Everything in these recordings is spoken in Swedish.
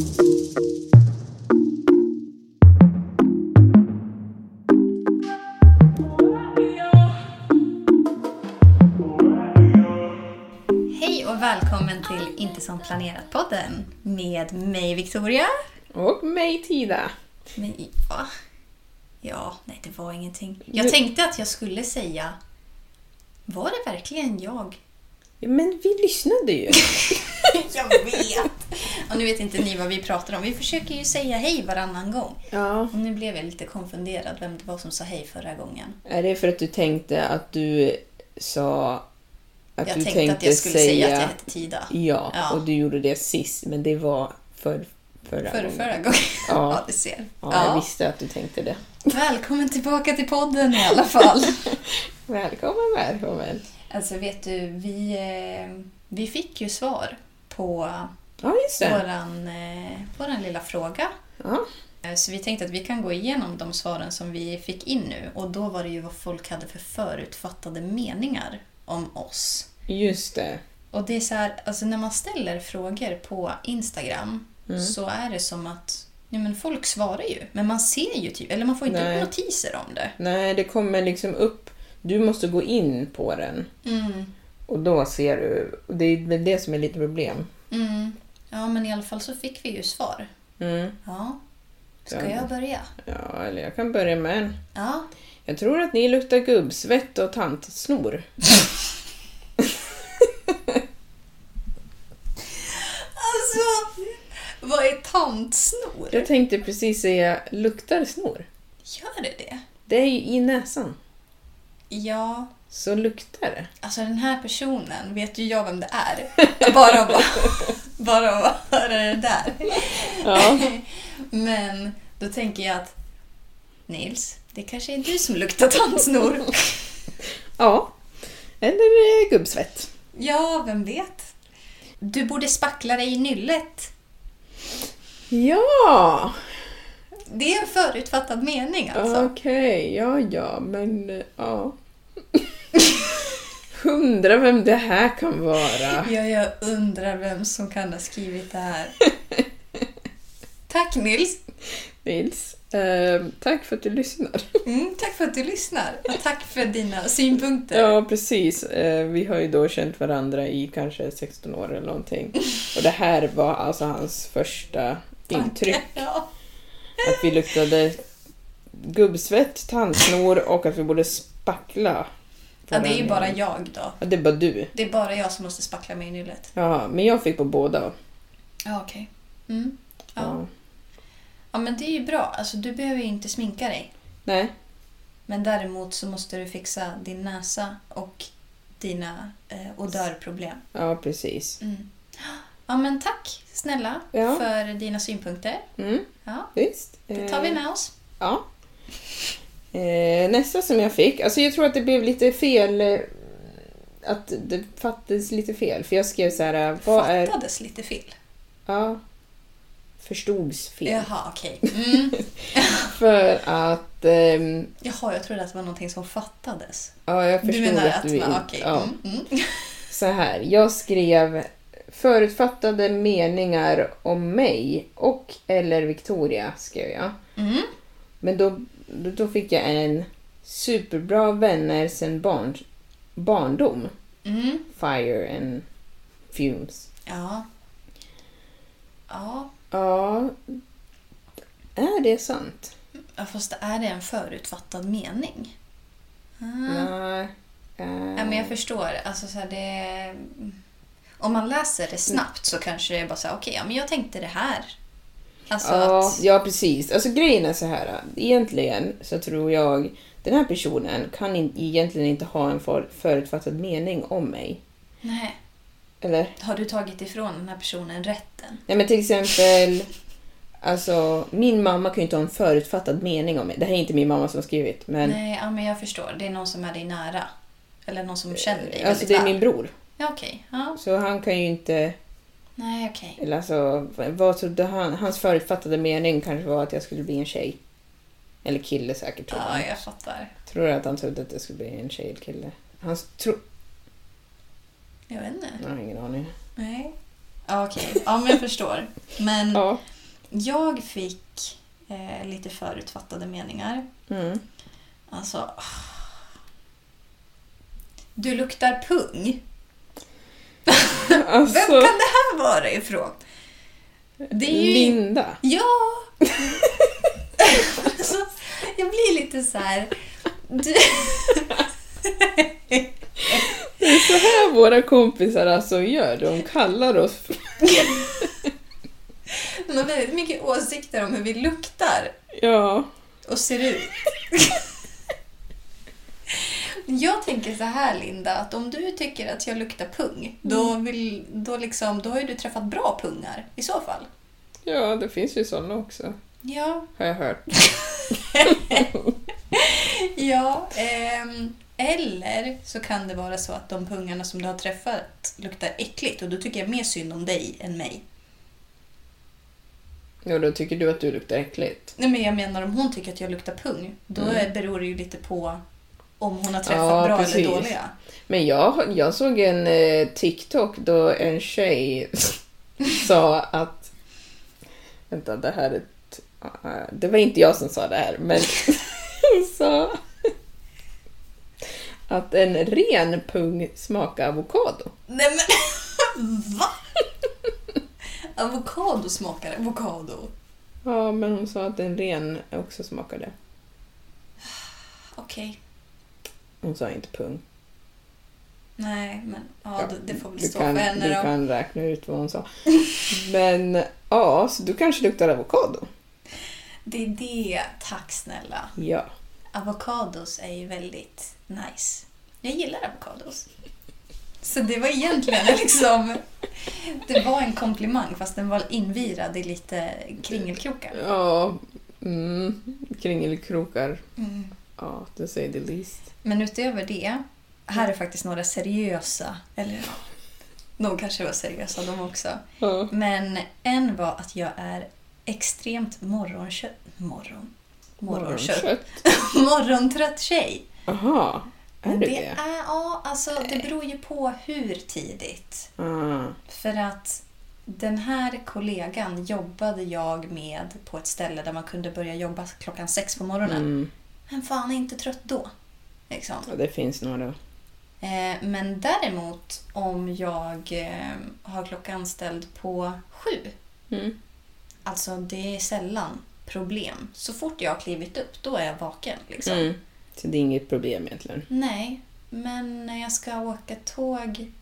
Hej och välkommen till Inte som planerat-podden med mig Victoria. Och mig Tida. Mig, va? Ja, nej det var ingenting. Jag tänkte att jag skulle säga Var det verkligen jag? Ja, men vi lyssnade ju. jag vet! Och nu vet inte ni vad vi pratar om. Vi försöker ju säga hej varannan gång. Ja. Och nu blev jag lite konfunderad vem det var som sa hej förra gången. Är det för att du tänkte att du sa att Jag du tänkte att jag skulle säga, att jag hette Tida. Ja, Ja. och du gjorde det sist, men det var för, förra Förra, gången. förra gången. Ja. ja, du ser. Ja, jag visste att du tänkte det. Välkommen tillbaka till podden i alla fall. Välkommen, välkommen. Alltså vet du, vi, eh, vi fick ju svar på Ja, våran, eh, våran lilla fråga. Ja. Eh, Så vi tänkte att vi kan gå igenom de svaren som vi fick in nu. Och då var det ju vad folk hade för förutfattade meningar om oss. Just det. Och det är så här, alltså när man ställer frågor på Instagram så är det som att ja, men folk svarar ju, men man ser ju typ, eller man får inte Nej. upp notiser om det. Nej, det kommer liksom upp. Du måste gå in på den. Och då ser du. Det är väl det som är lite problem. Mm. Ja, men i alla fall så fick vi ju svar. Mm. Ja. Ska Ja. jag börja? Ja, eller jag kan börja med en. Ja. Jag tror att ni luktar gubbsvett och tantsnor. Alltså, vad är tantsnor? Jag tänkte precis säga, luktar snor? Gör det det? Det är ju i näsan. Ja, Så luktar det. alltså den här personen vet ju jag vem det är. Bara av att- bara av att höra det där. Ja. Men då tänker jag att Nils, det kanske är du som luktar tantsnor. ja. Eller eh, gubbsvett. Ja, vem vet? Du borde spackla dig i nyllet. Ja! Det är en förutfattad mening alltså. Okej, ja ja, men eh, ja. Undrar vem det här kan vara. Ja, jag undrar vem som kan ha skrivit det här. Tack Nils! Nils, eh, tack för att du lyssnar. Mm, tack för att du lyssnar och tack för dina synpunkter. Ja, precis. Eh, vi har ju då känt varandra i kanske 16 år eller någonting. Och det här var alltså hans första intryck. Ja. Att vi luktade gubbsvett, tandsnor och att vi borde spackla. Ja, det är ju bara varandra. jag då. Ja, det är bara du. Det är bara jag som måste spackla mig i nyllet. Ja, men jag fick på båda. Ja, okej. Mm. Ja. Ja. ja, men det är ju bra. Alltså, du behöver ju inte sminka dig. Nej, Men däremot så måste du fixa din näsa och dina eh, odörproblem. ja precis. Mm. Ja, men tack snälla Ja. för dina synpunkter. Mm, Ja, visst. det tar vi Eh, med oss. Ja. Eh, nästa som jag fick, alltså jag tror att det blev lite fel. eh, att det fattades lite fel. För jag skrev så här, vad är... Fattades lite fel. Ja. Förstods fel. Jaha, okej. Mm. För att... ehm, Jaha, jag trodde att det var någonting som fattades. ja, jag förstod du menar att att... du... man- Okej. ja. Mm, mm. Så här, jag skrev förutfattade meningar om mig och eller Victoria, skrev jag. Mm. Men då, då, fick jag en superbra vänner sen barn, barndom. Mm. Fire and fumes. Ja. Ja. Ja, är det sant? Ja, Fast är det en förutfattad mening? Ah. Nej. Ja, men jag förstår. Alltså, så här, det... Om man läser det snabbt så kanske det är bara så här, okej, ja, men jag tänkte det här. Alltså Ja, att... ja, precis. Alltså grejen är så här. Egentligen så tror jag den här personen kan in, egentligen inte ha en för, förutfattad mening om mig. Nej. Eller? Har du tagit ifrån den här personen rätten? Nej men till exempel, alltså min mamma kan ju inte ha en förutfattad mening om mig. Det här är inte min mamma som har skrivit, men Nej, ja, men jag förstår. Det är någon som är dig nära. Eller någon som känner dig alltså det är väl. min bror. Ja, okej. Ja. Så han kan ju inte, Nej, okej. eller alltså vad trodde han? Hans förutfattade mening kanske var att jag skulle bli en tjej. Eller kille säkert tror Ja, han. jag fattar. Tror du att han trodde att jag skulle bli en tjej eller kille? Han tro... Jag vet inte. Jag har ingen aning. Nej. Ja, okej. Ja, men jag förstår. Men Ja. jag fick eh, lite förutfattade meningar. Mm. Alltså... ah. Du luktar pung. Alltså, Vem kan det här vara ifrån? Det är ju... Linda. Ja! alltså, jag blir lite så här... Du... Det är så här våra kompisar alltså gör. De kallar oss för... De har väldigt mycket åsikter om hur vi luktar Ja. och ser ut. Jag tänker så här Linda, att om du tycker att jag luktar pung, då, vill, då, liksom, då har ju du träffat bra pungar i så fall. Ja, det finns ju sådana också. Ja, Har jag hört. ja. ehm, eller så kan det vara så att de pungarna som du har träffat luktar äckligt och då tycker jag mer synd om dig än mig. Ja, då tycker du att du luktar äckligt. Nej, men jag menar om hon tycker att jag luktar pung, då Mm. beror det ju lite på om hon har träffat Ja, bra precis. eller dåliga. Men jag, jag såg en eh, TikTok då en tjej sa att... Vänta, det här är ett... eh, det var inte jag som sa det här, men hon sa att en ren pung smakar avokado. Nej men va? Avokado smakar avokado. Ja, men hon sa att en ren också smakar det. Okej. Hon sa inte pung. Nej, men ja, det, det får väl stå kan, för henne Du då. kan räkna ut vad hon sa. Men ja, så du kanske luktar avokado? Det är det, tack snälla. Ja. Avokados är ju väldigt nice. Jag gillar avokados. Så det var egentligen liksom... Det var en komplimang fast den var invirad i lite kringelkrokar. Ja, mm, kringelkrokar. Mm. Ja, det säger det least. Men utöver det, här är faktiskt några seriösa, eller ja, de kanske var seriösa de också. Ja. Men en var att jag är extremt morgonkött... Morgon? Morgonkött? Morgontrött tjej. Aha, är du det? det? Är, ja, alltså det beror ju på hur tidigt. Ah, För att den här kollegan jobbade jag med på ett ställe där man kunde börja jobba klockan sex på morgonen. mm, Men fan är inte trött då. Liksom. ja, det finns några. Eh, men däremot om jag eh, har klockan ställd på sju, Mm. alltså det är sällan problem. Så fort jag har klivit upp, då är jag vaken. Liksom. Mm. Så det är inget problem egentligen. Nej, men när jag ska åka tåg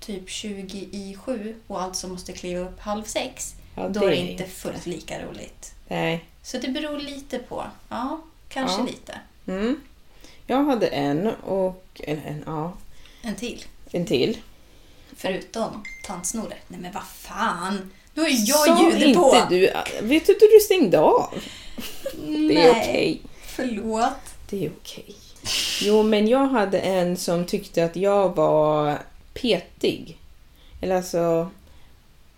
typ 20 i sju och alltså måste kliva upp halv sex, Ja, då är det inte fullt lika roligt. Nej. Så det beror lite på. Ja, kanske Ja. lite. Mm. Jag hade en och en, en, ja, En till. en till. Förutom tantsnoret. Nej men vad fan! Nu ju jag Sa ljudet inte på! du... Vet du inte du stängde av? Det är Nej, okej. Förlåt. Det är okej. Jo, men jag hade en som tyckte att jag var petig. Eller alltså...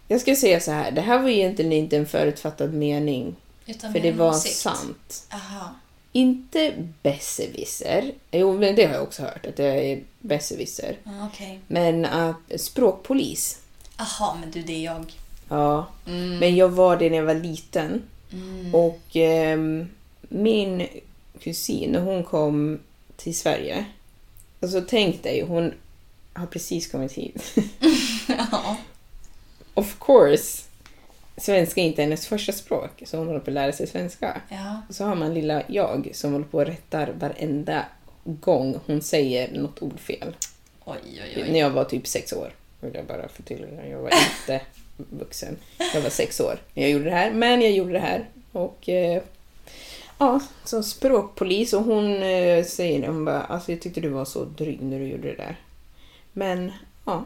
Jag ska säga så här, det här var egentligen inte en förutfattad mening. Utan För det var åsikt. sant. Aha. Inte besserwisser. Jo, men det har jag också hört, att det är besserwisser. Okej. Men att språkpolis. Aha, men du, det är jag. Ja, Mm. men jag var det när jag var liten. Och ehm, min kusin, när hon kom till Sverige. Alltså tänk dig, hon har precis kommit hit. Ja. of course, svenska är inte hennes första språk, så hon håller på att lära sig svenska. Ja. Så har man lilla jag som håller på och rättar varenda gång hon säger något ord fel. Oj, oj, När oj. jag var typ sex år. Vill jag bara förtydliga. Jag var inte vuxen. Jag var sex år när jag gjorde det här. Men jag gjorde det här. Och eh, ja, så språkpolis. Och hon eh, säger. Hon bara, alltså jag tyckte du var så dryg när du gjorde det där. Men ja,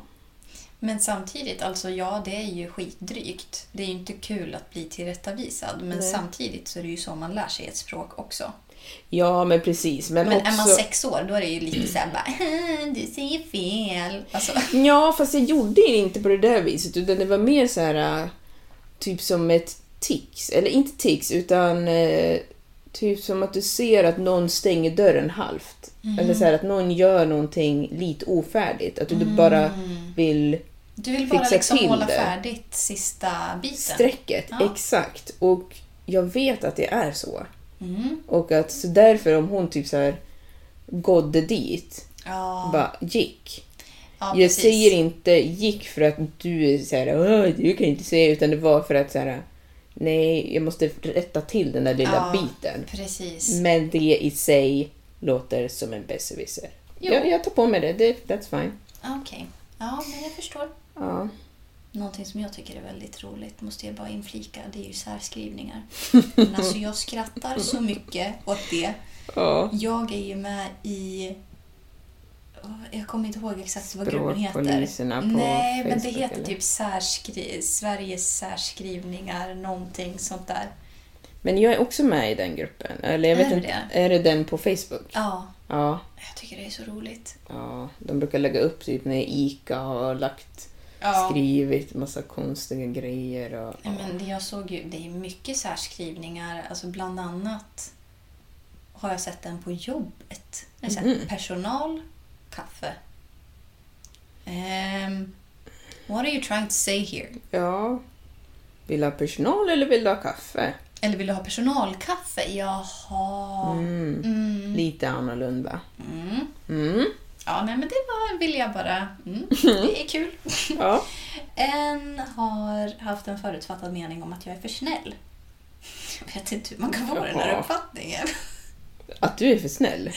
Men samtidigt, alltså ja, det är ju skitdrygt. Det är ju inte kul att bli tillrättavisad. Men Nej. samtidigt så är det ju så man lär sig ett språk också. ja men precis. Men, Men också... är man sex år, då är det ju lite såhär bara du säger fel. Alltså, Ja, fast jag gjorde det inte på det där viset. Utan det var mer så här äh, typ som ett tics. Eller inte tics, utan eh, typ som att du ser att någon stänger dörren halvt. Eller så här att någon gör någonting lite ofärdigt. Att du bara vill du vill bara liksom det. färdigt sista biten. strecket. Ja. Exakt. Och jag vet att det är så. Mm. Och att så därför om hon typ så här gådde dit, Ja, bara gick. ja, Jag precis. säger inte gick för att du är så här, "Åh, du kan inte säga, utan det var för att så här, nej, jag måste rätta till den där lilla Ja, biten. Precis. Men det i sig låter som en besserwisser. Jag, jag tar på mig det, det that's fine. Okej. Ja, men jag förstår. Ja. Någonting som jag tycker är väldigt roligt, måste jag bara inflika, det är ju särskrivningar. Men alltså jag skrattar så mycket åt det. ja. Jag är ju med i... Jag kommer inte ihåg exakt vad gruppen heter. På Nej, men det heter eller? typ särskri... Sveriges särskrivningar, någonting sånt där. Men jag är också med i den gruppen. Eller jag Är vet du inte, det? är det den på Facebook? Ja, Ja. jag tycker det är så roligt. ja. De brukar lägga upp typ när ICA har lagt, Ja. skrivit massa konstiga grejer. Och, Nej, Men det jag såg ju, det är mycket särskrivningar. Alltså bland annat har jag sett den på jobbet. Det är så här, Mhm. Personal, kaffe. Ehm, what are you trying to say here? Ja. Vill du ha personal eller vill du ha kaffe? Eller vill du ha personalkaffe? Jaha. Mm. Mm. Lite annorlunda. Mm. Mm. Ja, nej men det var, vill jag bara... Mm, det är kul. Ja. En har haft en förutfattad mening om att jag är för snäll. Jag vet inte hur man kan få den här uppfattningen. Att du är för snäll.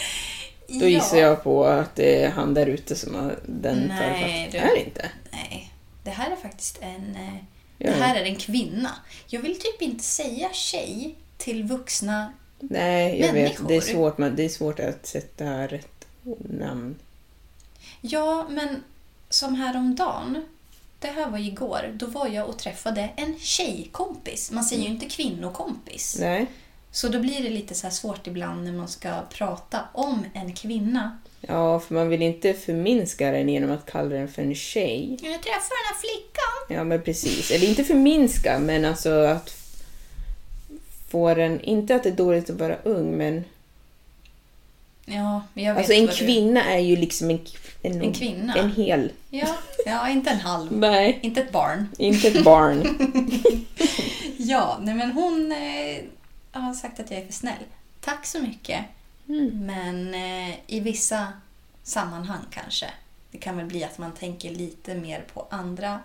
Då gissar jag på att det är han där ute som har den Nej, författaren. du. Är det inte? Nej, det här är faktiskt en... eh, Ja. Det här är en kvinna. Jag vill typ inte säga tjej till vuxna. Nej, jag Människor. vet. Det är, svårt, men det är svårt att sätta rätt namn. Ja, men som häromdagen. Det här var igår. Då var jag och träffade en tjejkompis. Man säger ju inte kvinnokompis. Nej. Så då blir det lite så svårt ibland när man ska prata om en kvinna. Ja, för man vill inte förminska den genom att kalla den för en tjej. Jag träffade den här flickan. Ja, men precis. Eller inte förminska, men alltså att få den... Inte att det är dåligt att vara ung, men... Ja, jag vet Alltså en vad du- kvinna är ju liksom en... En, En kvinna. En hel. Ja, ja, inte en halv. Nej, Inte ett barn. inte ett barn. Ja, nej men hon eh, har sagt att jag är för snäll. Tack så mycket. Mm. Men eh, i vissa sammanhang kanske. Det kan väl bli att man tänker lite mer på andra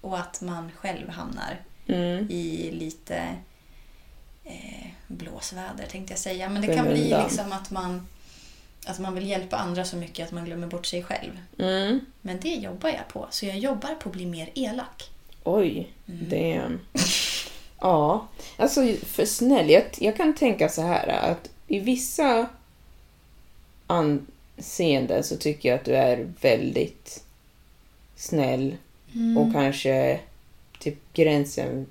och att man själv hamnar Mm. i lite eh, blåsväder tänkte jag säga. Men det kan bli liksom att man, att man vill hjälpa andra så mycket att man glömmer bort sig själv. Mm. Men det jobbar jag på. Så jag jobbar på att bli mer elak. Oj, Mm. damn. Ja, alltså för snäll. Jag, kan tänka så här att i vissa anseenden så tycker jag att du är väldigt snäll Mm. och kanske typ gränsen.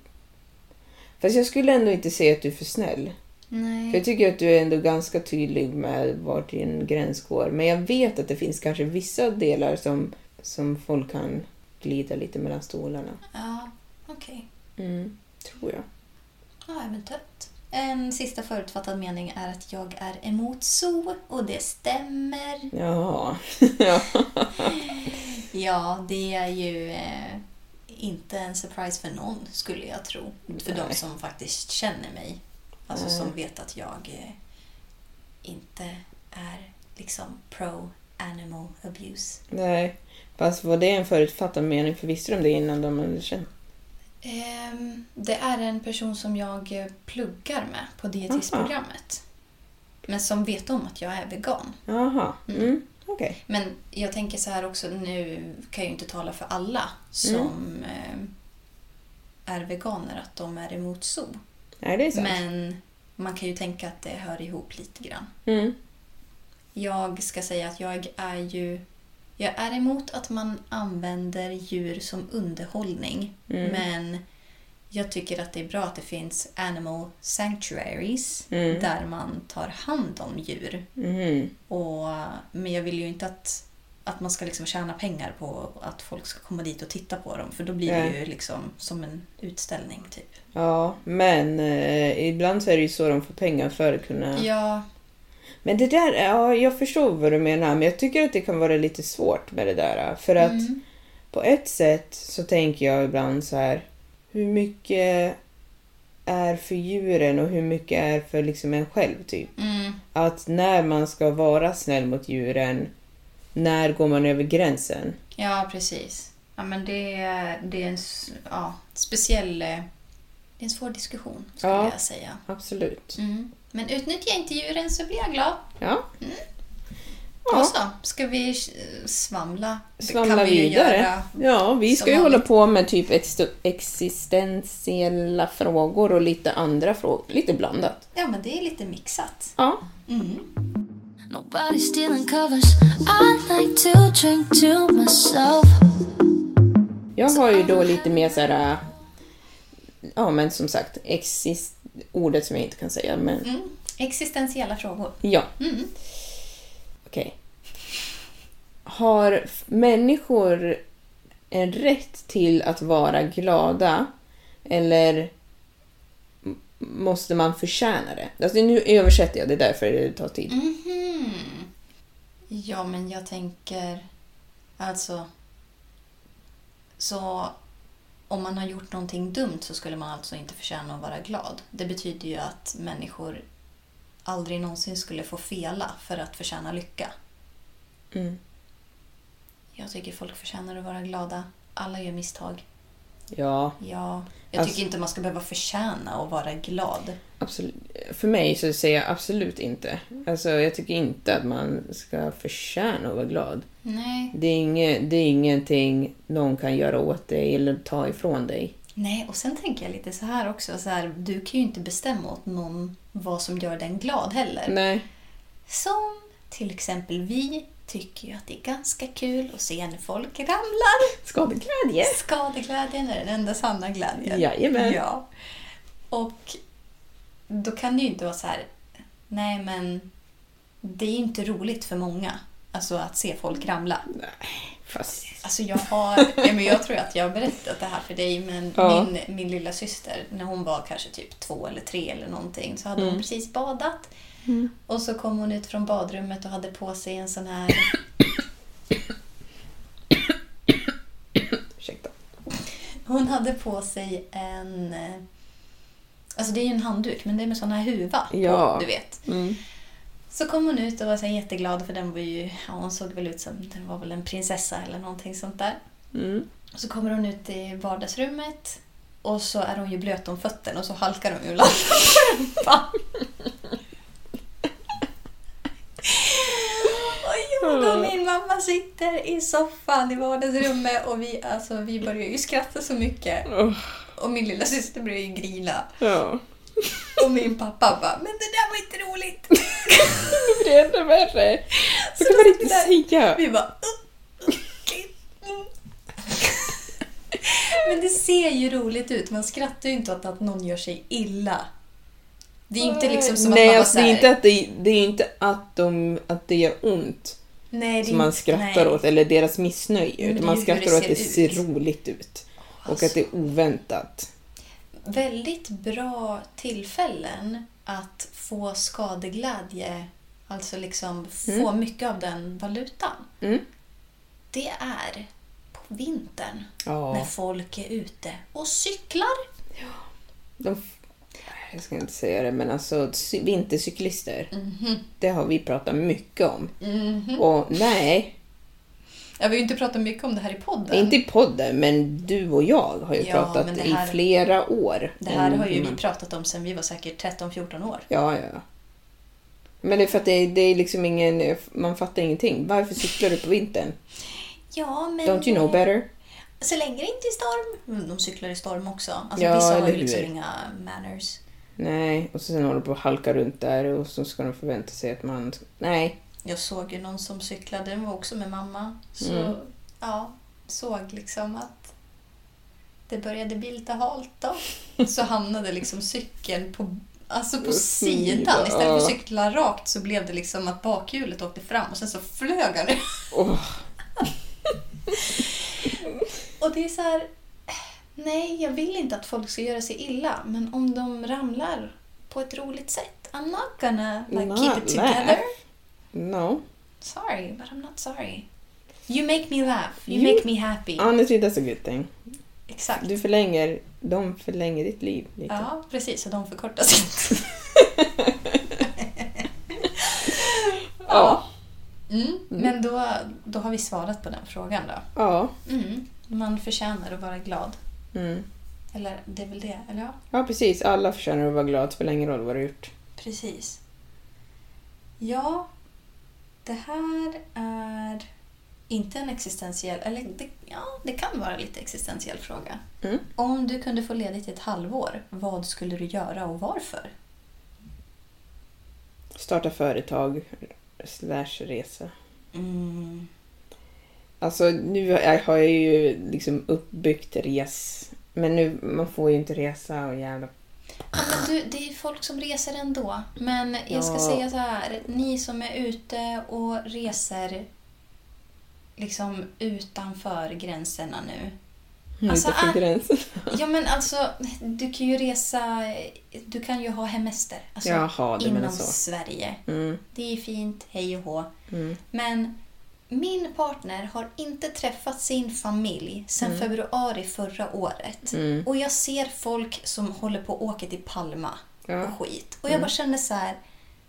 Fast jag skulle ändå inte säga att du är för snäll. För Nej. jag tycker att du är ändå ganska tydlig med vart din gräns går. Men jag vet att det finns kanske vissa delar som, som folk kan glida lite mellan stolarna. Ja, okej. Mm, tror jag. Ja, eventuellt. En sista förutfattad mening är att jag är emot zoo och det stämmer. Ja. ja. Det är ju eh, inte en surprise för någon skulle jag tro. För de Nej. som faktiskt känner mig. Alltså Nej. som vet att jag eh, inte är liksom pro animal abuse. Nej. Fast var det en förutfattad mening? För visste de det innan de hade känt? Ehm, det är en person som jag eh, pluggar med på dietistprogrammet. Men som vet om att jag är vegan. Jaha. Mm. Okej. Men jag tänker så här också, nu kan jag ju inte tala för alla som eh, är veganer att de är emot zoo. Nej, det är sant. Men man kan ju tänka att det hör ihop lite grann. Mm. Jag ska säga att jag är ju... Jag är emot att man använder djur som underhållning. Mm. Men jag tycker att det är bra att det finns animal sanctuaries Mm. där man tar hand om djur. Mhm. Och, men jag vill ju inte att, att man ska liksom tjäna pengar på att folk ska komma dit och titta på dem. För då blir det ju liksom som en utställning. typ. Ja, men eh, ibland så är det ju så de får pengar för att kunna... Ja, Men det där, ja, jag förstår vad du menar, men jag tycker att det kan vara lite svårt med det där. För att Mm. på ett sätt så tänker jag ibland så här, hur mycket är för djuren och hur mycket är för liksom en själv typ. mm, Att när man ska vara snäll mot djuren, när går man över gränsen? ja precis. Ja, men det, är- det är en ja, speciell... eh, Det är en svår diskussion, skulle Ja. jag säga. Absolut. Mm. Men utnyttja inte djuren så blir jag glad. Ja. Och Ja, så ska vi svamla. Svamla kan vi vidare. Ja, vi ska ju hålla på med typ ex- existentiella frågor och lite andra frågor. Lite blandat. Ja, men det är lite mixat. Ja. Nobody stealing covers. I like to drink to myself. Jag har ju då lite mer så här... Ja, men som sagt, exist... Ordet som jag inte kan säga, men Mm. Existentiella frågor. ja. Mm. Okej. Har f- människor en rätt till att vara glada eller måste man förtjäna det? Alltså nu översätter jag, det är därför det tar tid. Mhm. Ja, men jag tänker... Alltså... Så om man har gjort någonting dumt så skulle man alltså inte förtjäna att vara glad. Det betyder ju att människor aldrig någonsin skulle få fela för att förtjäna lycka. Mm. Jag tycker folk förtjänar att vara glada. Alla gör misstag. Ja, Ja, jag Alltså- tycker inte man ska behöva förtjäna att vara glad. absolut. För mig så säger jag absolut inte. Alltså jag tycker inte att man ska förtjäna att vara glad. Nej. Det är, inget, det är ingenting någon kan göra åt dig eller ta ifrån dig. Nej, och sen tänker jag lite så här också. Så här, du kan ju inte bestämma åt någon vad som gör den glad heller. Nej. Som till exempel vi tycker ju att det är ganska kul att se när folk ramlar. Skadeglädje. Skadeglädjen är den enda sanna glädjen. Jajamän. Ja. Och då kan det ju inte vara så här, nej men det är ju inte roligt för många alltså att se folk ramla. Fast... Alltså jag har, ja, men jag tror att jag har berättat det här för dig, men Ja. min, min lilla syster när hon var kanske typ två eller tre eller någonting så hade Mm. hon precis badat. Och så kom hon ut från badrummet och hade på sig en sån här Ursäkta. Hon hade på sig en... Alltså det är ju en handduk, men det är med sån här huva Ja. på, du vet. Mm. Så kom hon ut och var så jätteglad för den var ju... Ja, hon såg väl ut som... Den var väl en prinsessa eller någonting sånt där. Mm. Så kommer hon ut i vardagsrummet och så är hon ju blöt om fötterna och så halkar hon ju. Och jag och min mamma sitter i soffan i vardagsrummet och vi, alltså, vi börjar ju skratta så mycket. Och min lilla syster börjar ju grina. ja. Och min pappa bara, men det där var inte roligt. Det är ännu värre. Så Så kan man inte säga. Vi bara... "Uh, okej, mm." Men det ser ju roligt ut. Man skrattar ju inte åt att någon gör sig illa. Det är ju inte liksom som Nej, att man alltså, det, är bara inte att det, det är inte att, de, att det gör ont nej, det som man skrattar nej. åt, eller deras missnöje. Utan man skrattar åt att det ser ser ut. roligt ut. Och att det är oväntat. Väldigt bra tillfällen att få skadeglädje, alltså liksom få mycket av den valutan. Mm. Det är på vintern Ja. när folk är ute och cyklar. De, jag ska inte säga det, men alltså cy- vintercyklister. Mhm. Det har vi pratat mycket om. Och nej, Jag vill ju inte prata mycket om det här i podden. inte i podden, men du och jag har ju Ja, pratat det i här- flera år. Det här om har ju vi man- pratat om sedan vi var säkert 13-14 år. Ja, ja. Men det är för att det, det är liksom ingen... Man fattar ingenting. Varför cyklar du på vintern? Ja, men... Don't you know better? Så länge det inte är storm. Mm, De cyklar i storm också. Alltså Ja, vissa har ju liksom inga manners. Nej, och sen håller du på att halka runt där och så ska de förvänta sig att man... Nej. Jag såg ju någon som cyklade, den var också med mamma. Så Mm. ja, såg liksom att det började bli lite halt då. Så hamnade liksom cykeln på, alltså på sidan. Istället för att cykla rakt så blev det liksom att bakhjulet åkte fram och sen så flög han. Åh, Och det är så här, nej jag vill inte att folk ska göra sig illa men om de ramlar på ett roligt sätt. I'm not gonna like, keep it together. laugh. No. Sorry, but I'm not sorry. You make me laugh. You, You- make me happy. Honestly, that's a good thing. Exakt. Du förlänger... De förlänger ditt liv lite. Ja, precis. Och de förkortar sitt. Ja. Mm. Men då, då har vi svarat på den frågan då. Ja. Mm. Man förtjänar att vara glad. Mm. Eller det är väl det? Eller ja, Ja, precis. Alla förtjänar att vara glada. Det spelar ingen roll vad du har gjort. precis. Ja, det här är inte en existentiell... Eller det, ja, det kan vara lite existentiell fråga. Mm. Om du kunde få ledigt i ett halvår, vad skulle du göra och varför? Starta företag slash resa. Mm. Alltså nu har- har jag ju liksom uppbyggt res. Men nu, man får ju inte resa och jävla... Men du, det är folk som reser ändå. Men jag ska Ja. säga så här. Ni som är ute och reser liksom utanför gränserna nu. Alltså, utanför gränsen. Ja men alltså, du kan ju resa, du kan ju ha hemester. Alltså, Jaha, inom. Sverige. Mm, Det är fint, hej och hå. mm. Men min partner har inte träffat sin familj sedan februari förra året. Mm. Och jag ser folk som håller på att åka till Palma Ja. Mm. och skit. Och jag bara känner så här,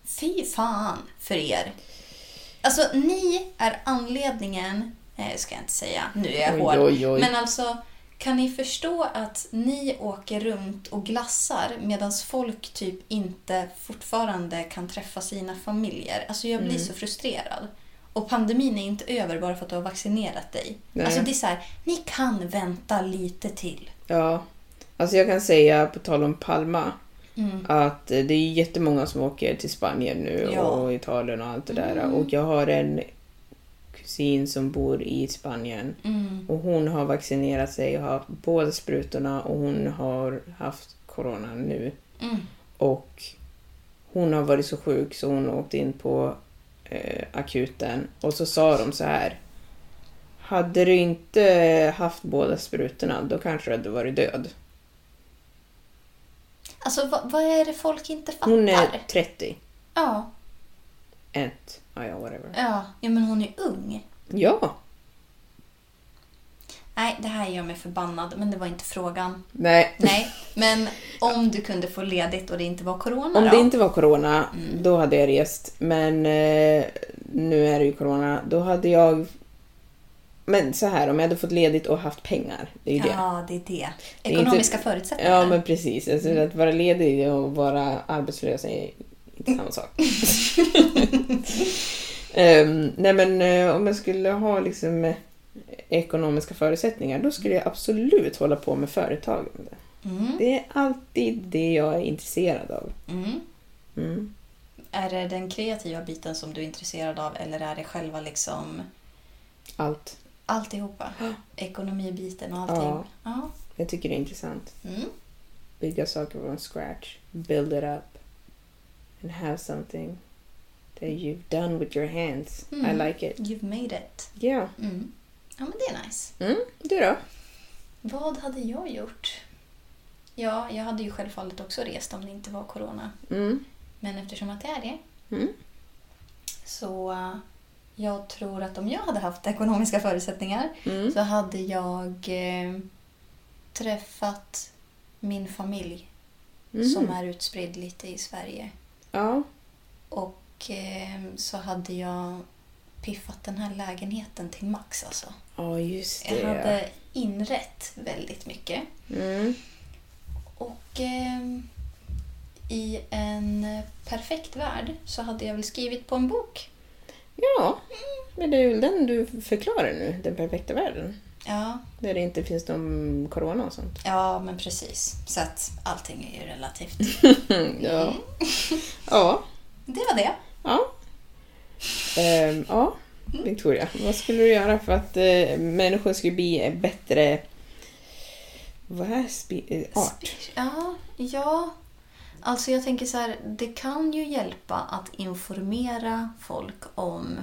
fy fan för er. Alltså ni är anledningen, nej ska jag inte säga, nu är jag Oj, hård. oj, oj. Men alltså, kan ni förstå att ni åker runt och glassar medan folk typ inte fortfarande kan träffa sina familjer? Alltså jag blir Mm. så frustrerad. Och pandemin är inte över bara för att du har vaccinerat dig. Nej. Alltså det är så här, ni kan vänta lite till. Ja. Alltså jag kan säga, på tal om Palma, Mm. att eh, det är jättemånga som åker till Spanien nu Ja. och Italien och allt det där. Och jag har en kusin som bor i Spanien Mm. och hon har vaccinerat sig och har båda sprutorna och hon har haft corona nu. Mm. Och hon har varit så sjuk så hon åkte in på eh, akuten och så sa de så här. Hade du inte haft båda sprutorna då kanske du hade varit död. Alltså vad, vad är det folk inte fattar? Hon är 30. Ja, Ett. Ja, ja, whatever. ja, ja, men hon är ung. Ja. Nej, det här gör mig förbannad, men det var inte frågan. Nej. Nej, men om du kunde få ledigt och det inte var corona Om då? Mm. det inte var corona, då hade jag rest. Men eh, nu är det ju corona. Då hade jag... Men så här, om jag hade fått ledigt och haft pengar. Det är ju det. Ja, det är det. Är Ekonomiska inte- förutsättningar. Ja, men precis. Alltså, Att vara ledig och vara arbetslös är inte samma sak. Ehm, nej, men eh, om jag skulle ha liksom eh, ekonomiska förutsättningar, då skulle jag absolut hålla på med företagande. Mm, Det är alltid det jag är intresserad av. mm. Mm. Är det den kreativa biten som du är intresserad av eller är det själva liksom Allt. alltihopa? Ekonomibiten och allting? Ja. ja. Jag tycker det är intressant. Mm. Bygga saker från scratch. Build it up. and have something that you've done with your hands. I Mm. like it. You've made it. Ja. Mm. Ja, men det är nice. Mm, du då? Vad hade jag gjort? Ja, jag hade ju självfallet också rest om det inte var corona. Mm. Men eftersom att det är det Mm. så uh, jag tror att om jag hade haft ekonomiska förutsättningar Mm. så hade jag eh, träffat min familj Mhm. som är utspridd lite i Sverige. Ja. Och eh, så hade jag piffat den här lägenheten till max alltså. Ja, just det. Jag hade inrett väldigt mycket. Mm. Och eh, i en perfekt värld så hade jag väl skrivit på en bok. Ja, men det är väl den du förklarar nu, den perfekta världen. Ja, Där det inte finns någon corona och sånt. ja men precis. Så att allting är ju relativt. Ja. Ja. Det var det. Ja. Ehm, ja, Victoria. Vad skulle du göra för att eh, människor skulle bli bättre vad är spe- eh, art? Ja, ja. Alltså jag tänker så här, det kan ju hjälpa att informera folk om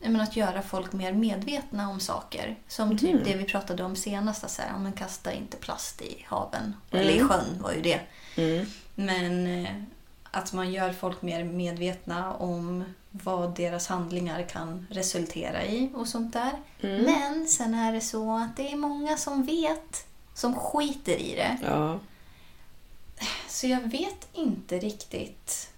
menar, att göra folk mer medvetna om saker. Som typ det vi pratade om senast, så här, om man kastar inte plast i haven. Eller i sjön var ju det. Mm. Men eh, att man gör folk mer medvetna om vad deras handlingar kan resultera i och sånt där. Men sen är det så att det är många som vet, som skiter i det. Ja. Så jag vet inte riktigt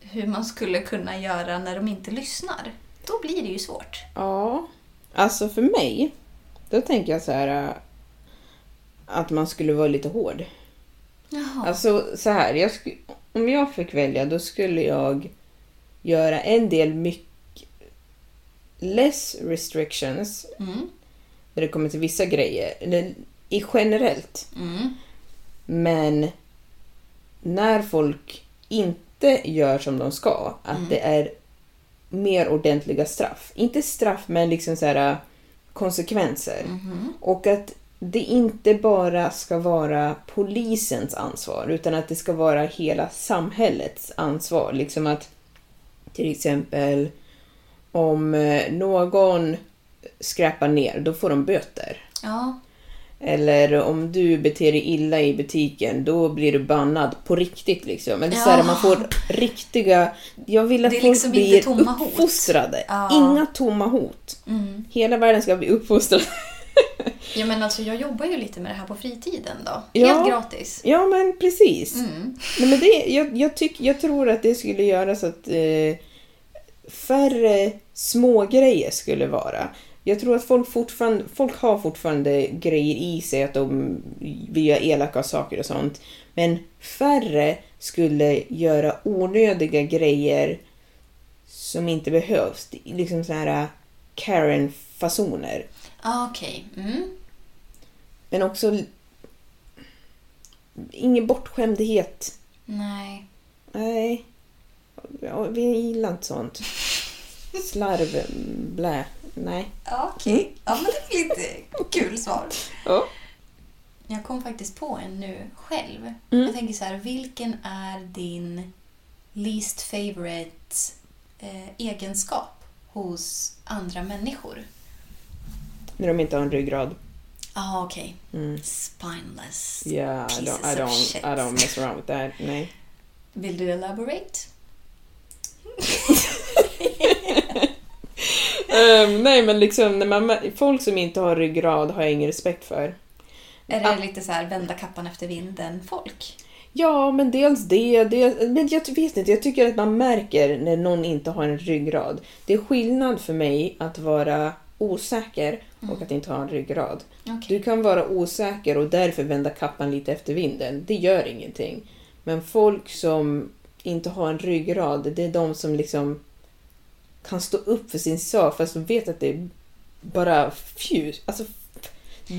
hur man skulle kunna göra när de inte lyssnar. Då blir det ju svårt. Ja, alltså för mig, då tänker jag så här äh, att man skulle vara lite hård. Jaha. Alltså så här, jag om jag fick välja då skulle jag göra en del mycket less restrictions Mm. när det kommer till vissa grejer. Eller, i generellt. Mm. Men när folk inte gör som de ska, att det är mer ordentliga straff. Inte straff, men liksom så här konsekvenser. Och att det inte bara ska vara polisens ansvar, utan att det ska vara hela samhällets ansvar. Liksom att till exempel om eh, någon skräpar ner, då får de böter. Ja. Eller om du beter dig illa i butiken, då blir du bannad på riktigt. Liksom. Eller så här, Ja. man får riktiga... Jag vill att Det är folk liksom blir inte tomma hot. uppfostrade. Ja. Inga tomma hot. Mm. Hela världen ska bli uppfostrad. ja, men alltså jag jobbar ju lite med det här på fritiden då. Ja. Helt gratis. ja, men precis. Mm. Nej, men det, jag, jag, tyck, jag tror att det skulle göra så att eh, färre små grejer skulle vara. Jag tror att folk, fortfarande, folk har fortfarande grejer i sig, att de vill göra elaka saker och sånt. Men färre skulle göra onödiga grejer som inte behövs. Liksom så här Karen-fasoner. Ah, Okej. Mm. Men också ingen bortskämdhet. Nej. Nej. Ja, vi gillar inte sånt. Slarv, blä. Nej. Okej. Ja, men det blir lite kul svar. Ja. Jag kom faktiskt på en nu själv. Mm. Jag tänker så här, vilken är din least favorite eh, egenskap hos andra människor? När de inte har en ryggrad. Ah, okej. Mm. Spineless Yeah, I pieces don't, I of don't, shit. I don't mess around with that. Nej. Vill du elaborate? Ehm, nej, men liksom när man, folk som inte har ryggrad har jag ingen respekt för. Är det Ah. lite så här vända kappan efter vinden folk? Ja, men dels det. det men jag vet inte, jag tycker att man märker när någon inte har en ryggrad. Det är skillnad för mig att vara osäker och att inte ha en ryggrad. Okej. Du kan vara osäker och därför vända kappan lite efter vinden. Det gör ingenting. Men folk som inte har en ryggrad, det är de som liksom kan stå upp för sin sak fast de vet att det är bara fjus. Alltså,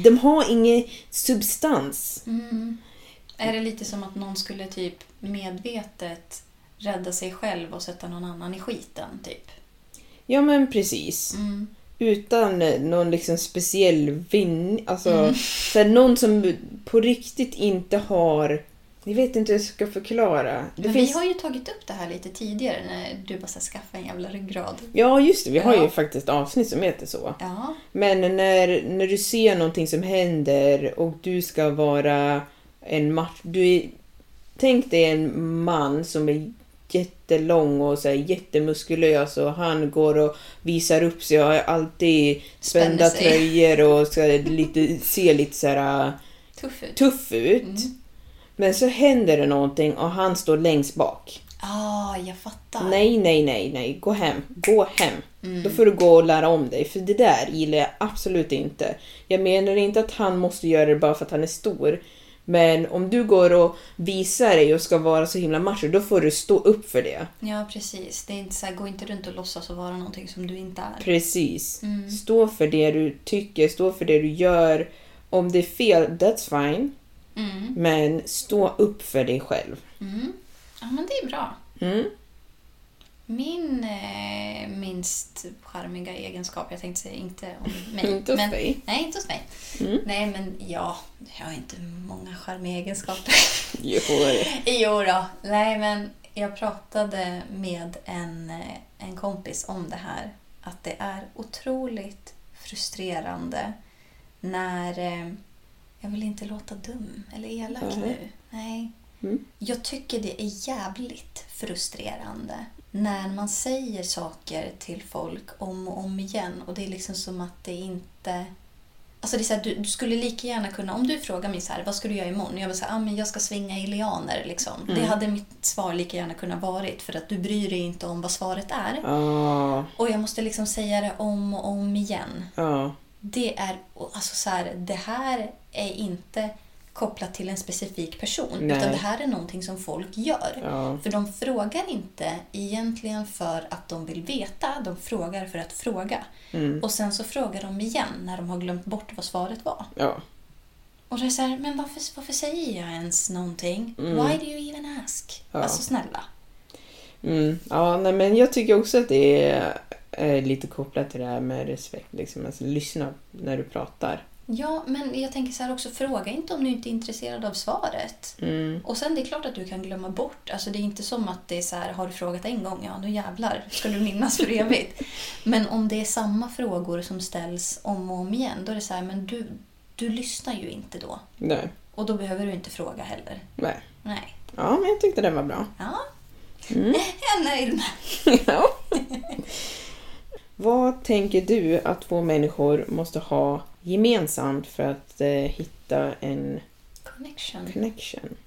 de har ingen substans. Mm. Är det lite som att någon skulle typ medvetet rädda sig själv och sätta någon annan i skiten, typ? Ja men precis. Mm. Utan någon liksom speciell vinn... Alltså, så här, någon som på riktigt inte har Jag vet inte hur jag ska förklara. Det Men finns... vi har ju tagit upp det här lite tidigare när du bara sa skaffa en jävla ryggrad. Ja, just det. Vi har Ja. ju faktiskt avsnitt som heter så. Ja. Men när, när du ser någonting som händer och du ska vara en match... Du är, tänk dig en man som är jättelång och så här, jättemuskulös och han går och visar upp sig och har alltid spända tröjor och ska lite, ser lite så här Tuff ut. tuff ut. Mm. Men så händer det någonting och han står längst bak. Ah, jag fattar. Nej, nej, nej, nej. Gå hem. Gå hem. Mm. Då får du gå och lära om dig. För det där gillar jag absolut inte. Jag menar inte att han måste göra det bara för att han är stor. Men om du går och visar dig och ska vara så himla macho, då får du stå upp för det. Ja, precis. Det är inte så här, gå inte runt och låtsas att vara någonting som du inte är. Precis. Mm. Stå för det du tycker, stå för det du gör. Om det är fel, that's fine. Mm. Men stå upp för dig själv. Mm. Ja, men det är bra. Mm. Min eh, minst charmiga egenskap, jag tänkte säga inte om mig. Inte hos dig. Nej, inte hos mig. Mm. Nej, men ja, jag har inte många charmiga egenskaper. Jo, jo då. Nej, men jag pratade med en, eh, en kompis om det här. Att det är otroligt frustrerande när... Eh, jag vill inte låta dum eller elak Nej. nu. Nej. Mm. Jag tycker det är jävligt frustrerande när man säger saker till folk om och om igen och det är liksom som att det inte... Alltså det är så här, du, du skulle lika gärna kunna, om du frågar mig så här, vad ska du göra imorgon? Jag vill säga, ah, men jag ska svinga i lianer liksom. Det hade mitt svar lika gärna kunnat varit för att du bryr dig inte om vad svaret är. Ja, Och jag måste liksom säga det om och om igen. ja, Det är, alltså så här, det här är inte kopplat till en specifik person. Nej. Utan det här är någonting som folk gör. ja. För de frågar inte egentligen för att de vill veta, de frågar för att fråga. Mm. Och sen så frågar de igen när de har glömt bort vad svaret var. ja. Och det är så här, men varför, varför säger jag ens någonting? Why do you even ask? Mm. Ja. Alltså snälla. Mm. Ja, nej, men jag tycker också att det är, är lite kopplat till det här med respekt. Liksom. Alltså, lyssna när du pratar. Ja, men jag tänker så här också, fråga inte om du inte är intresserad av svaret. Mm. Och sen det är klart att du kan glömma bort. Alltså det är inte som att det är så här, har du frågat en gång, ja nu jävlar ska du minnas för evigt. Men om det är samma frågor som ställs om och om igen, då är det så här, men du, du lyssnar ju inte då. Nej. Och då behöver du inte fråga heller. nej. Nej. Ja, men jag tyckte det var bra. Ja, Mm. jag är nöjd med. ja. Vad tänker du att två människor måste ha gemensamt för att eh, hitta en Connection. connection?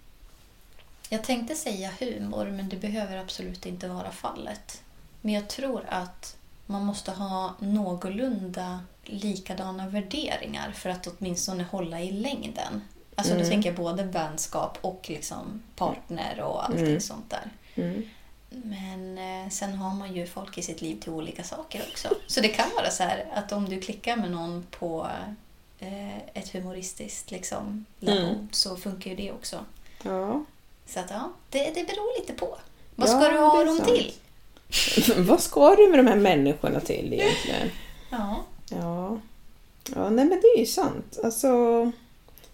Jag tänkte säga humor, men det behöver absolut inte vara fallet. Men jag tror att man måste ha någorlunda likadana värderingar för att åtminstone hålla i längden. Alltså Mm. då tänker jag både vänskap och liksom partner och allting Mm. sånt där. Mm. Men eh, sen har man ju folk i sitt liv till olika saker också. Så det kan vara så här att om du klickar med någon på eh, ett humoristiskt liksom, level Mm. så funkar ju det också. Ja. Så att ja, det, det beror lite på. Vad Ja, ska du ha dem sant. till? Vad ska du med de här människorna till egentligen? Ja. Ja. Ja, nej men det är ju sant. Alltså,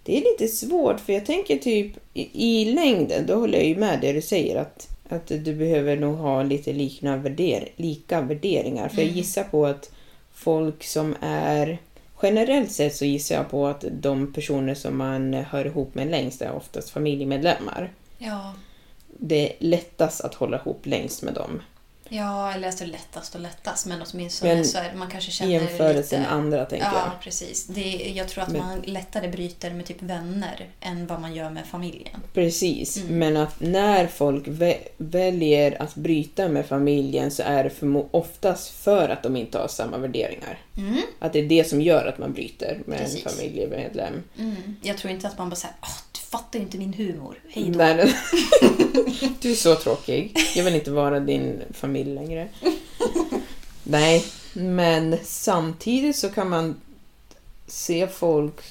det är lite svårt för jag tänker typ i, i längden, då håller jag ju med det du säger att, att du behöver nog ha lite likna värder, lika värderingar. För jag Mm. gissar på att folk som är Generellt sett så gissar jag på att de personer som man hör ihop med längst är oftast familjemedlemmar. Ja. Det är lättast att hålla ihop längst med dem. Ja, eller alltså lättast och lättast, men åtminstone Men så är man kanske känner jämförelse lite... med andra tänker Ja, jag. precis. Det, jag tror att Men- man lättare bryter med typ vänner än vad man gör med familjen. Precis, Mm. men att när folk vä- väljer att bryta med familjen så är det förmo- oftast för att de inte har samma värderingar. Mm. Att det är det som gör att man bryter med Precis. en familjemedlem. Mm. Jag tror inte att man bara säger åh, fattar ju inte min humor. Hej då. Nej, du är så tråkig. Jag vill inte vara din familj längre. Nej, men samtidigt så kan man se folk,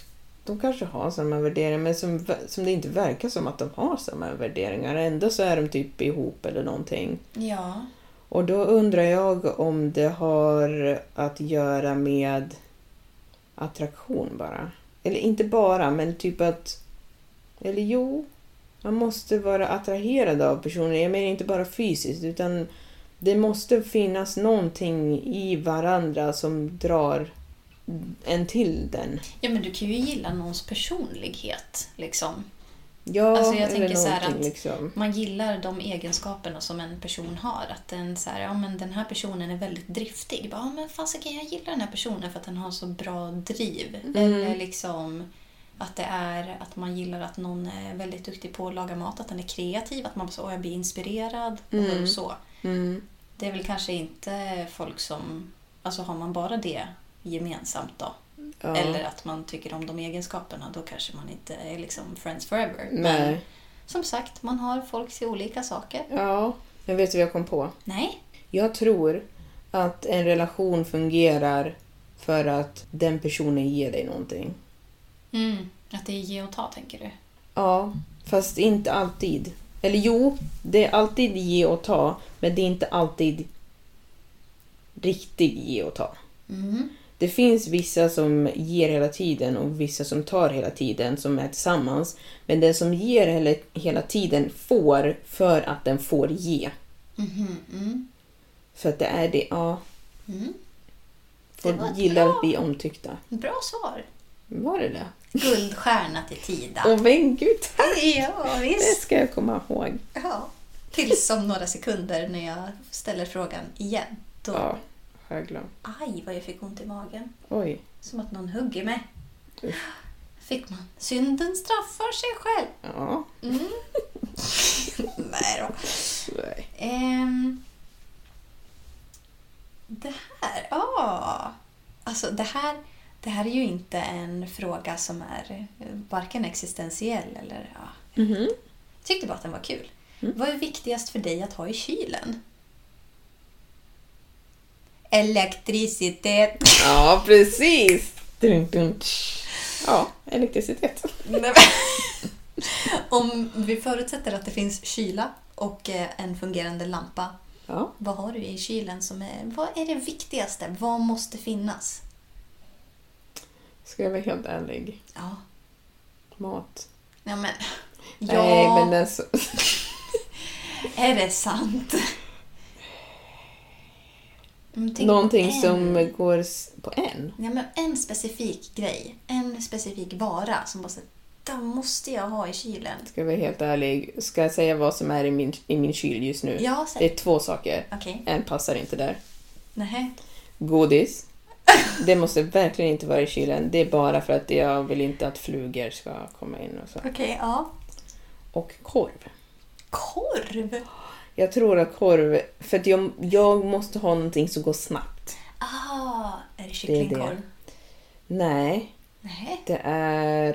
de kanske har samma värderingar, men som, som det inte verkar som att de har samma värderingar. Ändå så är de typ ihop eller någonting. Ja. Och då undrar jag om det har att göra med attraktion bara. Eller inte bara, men typ att... Eller jo. Man måste vara attraherad av personen. Jag menar inte bara fysiskt utan det måste finnas någonting i varandra som drar en till den. Ja, men du kan ju gilla någons personlighet. Liksom. Ja, Alltså, jag tänker så att- liksom. Man gillar de egenskaperna som en person har. Att den, så här, ja, men den här personen är väldigt driftig. Bara, ja, men fasiken, jag gillar den här personen för att den har så bra driv. Eller liksom att det är att man gillar att någon är väldigt duktig på att laga mat, att den är kreativ, att man så, "Åh, jag blir inspirerad och så. Mm. Det är väl kanske inte folk som... Alltså har man bara det gemensamt då? Ja. Eller att man tycker om de egenskaperna, då kanske man inte är liksom friends forever. Men Nej. som sagt, man har folk till olika saker. Ja, men vet du vad jag kom på? Nej. Jag tror att en relation fungerar för att den personen ger dig någonting. Mm. Att det är ge och ta, tänker du? Ja, fast inte alltid. Eller jo, det är alltid ge och ta, men det är inte alltid riktigt ge och ta. Mm. Det finns vissa som ger hela tiden och vissa som tar hela tiden som är tillsammans. Men den som ger hela, tiden får för att den får ge. Mhm. Mm. För att det är det, ja. Mm. Folk gillar bra. att bli omtyckta. Bra svar. Var det det? Guldstjärna till Tida. Åh men gud, tack! Ja, Det visst. ska jag komma ihåg. Ja. Tills om några sekunder när jag ställer frågan igen. Då, Ja, har jag glömt. aj vad jag fick ont i magen. Oj. Som att någon hugger mig. Fick man. Synden straffar sig själv. Ja. Mm. Nej då. Nej. Ehm, det här, ja. Alltså det här, det här är ju inte en fråga som är eh, varken existentiell eller... Ja. Mhm. Jag tyckte bara att den var kul. Vad är viktigast för dig att ha i kylen? Elektricitet. Ja, precis! Dun, dun. Ja, elektricitet. Om vi förutsätter att det finns kyla och eh, en fungerande lampa. Ja. Vad har du i kylen som är... Vad är det viktigaste? Vad måste finnas? Ska jag vara helt ärlig? Ja. Mat. Ja, men... Nej, Ja, men alltså... är det sant? På Någonting som går på en. Ja, men en specifik grej. En specifik vara som bara den måste jag ha i kylen. Ska jag vara helt ärlig? Ska jag säga vad som är i min, i min kyl just nu? Ja, säg. Det är två saker. Okej. En passar inte där. Nähä. Godis. Det måste verkligen inte vara i kylen. Det är bara för att jag vill inte att flugor ska komma in och så. Okej, ja. Och korv. Korv? Jag tror att korv... För att jag, jag måste ha någonting som går snabbt. Ah, är det Det är kycklingkorv? Nej, Nej. det är...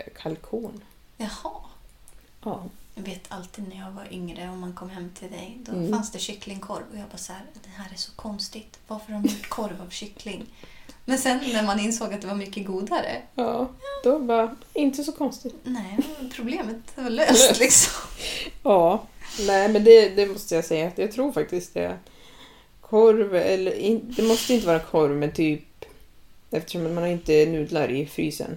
Eh, kalkon. Jaha. Ja. Jag vet alltid när jag var yngre och man kom hem till dig. Då Mm. fanns det kycklingkorv och jag bara så här, det här är så konstigt. Varför har de gjort korv av kyckling? Men sen när man insåg att det var mycket godare. Ja, då var inte så konstigt. Nej, problemet var löst liksom. Ja, nej men det, det måste jag säga. att Jag tror faktiskt det. Korv, eller det måste inte vara korv men typ eftersom man har inte nudlar i frysen.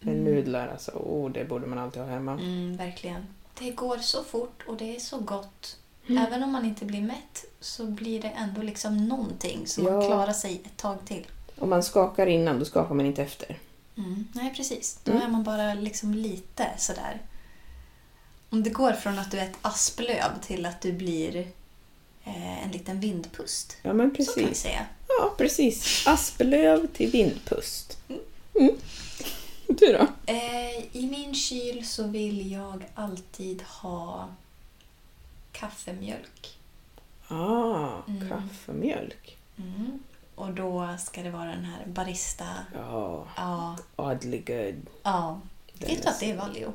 Men nudlar alltså. Men nudlar alltså, oh, det borde man alltid ha hemma. Mm, verkligen. Det går så fort och det är så gott. Även om man inte blir mätt så blir det ändå liksom någonting som man Ja. klarar sig ett tag till. Om man skakar innan, då skakar man inte efter. Mm. Nej, precis. Då är man bara liksom lite sådär. Om det går från att du är ett asplöv till att du blir eh, en liten vindpust. Ja, men Så kan vi precis. säga. Ja, precis. Asplöv till vindpust. Du då? Eh, I min kyl så vill jag alltid ha kaffemjölk. Ah, Mm. kaffemjölk. Mm. Och då ska det vara den här barista... Ja, Ja, oddly good. ja. Vet du att det är Valio?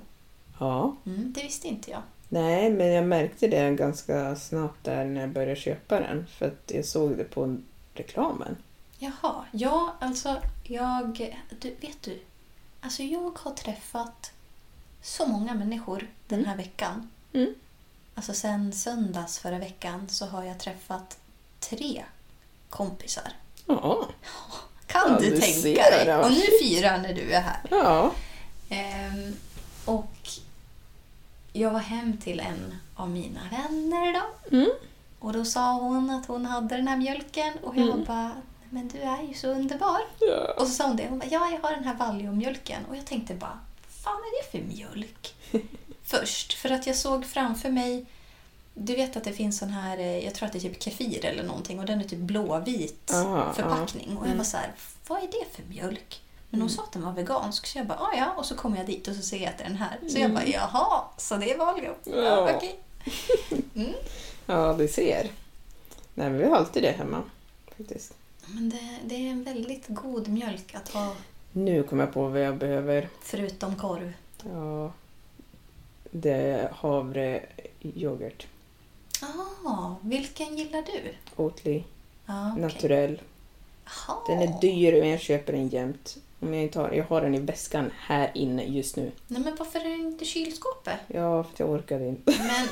Ja, Mm, det visste inte jag. nej, men jag märkte det ganska snabbt där när jag började köpa den. För att jag såg det på reklamen. Jaha, ja alltså jag... Du, vet du? Alltså jag har träffat så många människor den här veckan. Mm. Alltså sen söndags förra veckan så har jag träffat tre kompisar. Ja, Kan Ja, du, du tänka dig? det, Och nu firar när du är här. Ja. Ehm, och jag var hem till en av mina vänner då. Mm. Och då sa hon att hon hade den här mjölken och jag bara, men du är ju så underbar. Ja. Och så sa hon det, hon bara, ja jag har den här Valiummjölken. Och jag tänkte bara, fan är det för mjölk? Först, för att jag såg framför mig, du vet att det finns sån här, eh, jag tror att det är typ kefir eller någonting och den är typ blåvit Ah, förpackning. Och jag var så här, vad är det för mjölk? Men hon sa att den var vegansk så jag bara, ah, ja. Och så kom jag dit och så ser jag att det är den här. Så jag bara, jaha, så det är Valium? Ja, Ja. okej. ja, du ser. Nej, men vi har alltid det hemma. Faktiskt. Men det, det är en väldigt god mjölk att ha Nu kommer jag på vad jag behöver. förutom korv. Ja. Det är havreyoghurt. Ah, vilken gillar du? Oatly. Ah, okej. Naturell. Jaha. Den är dyr men jag köper den jämt. Om jag, inte har, jag har den i väskan här inne just nu. Nej, men varför är den inte i kylskåpet? Ja, för jag orkade inte. Men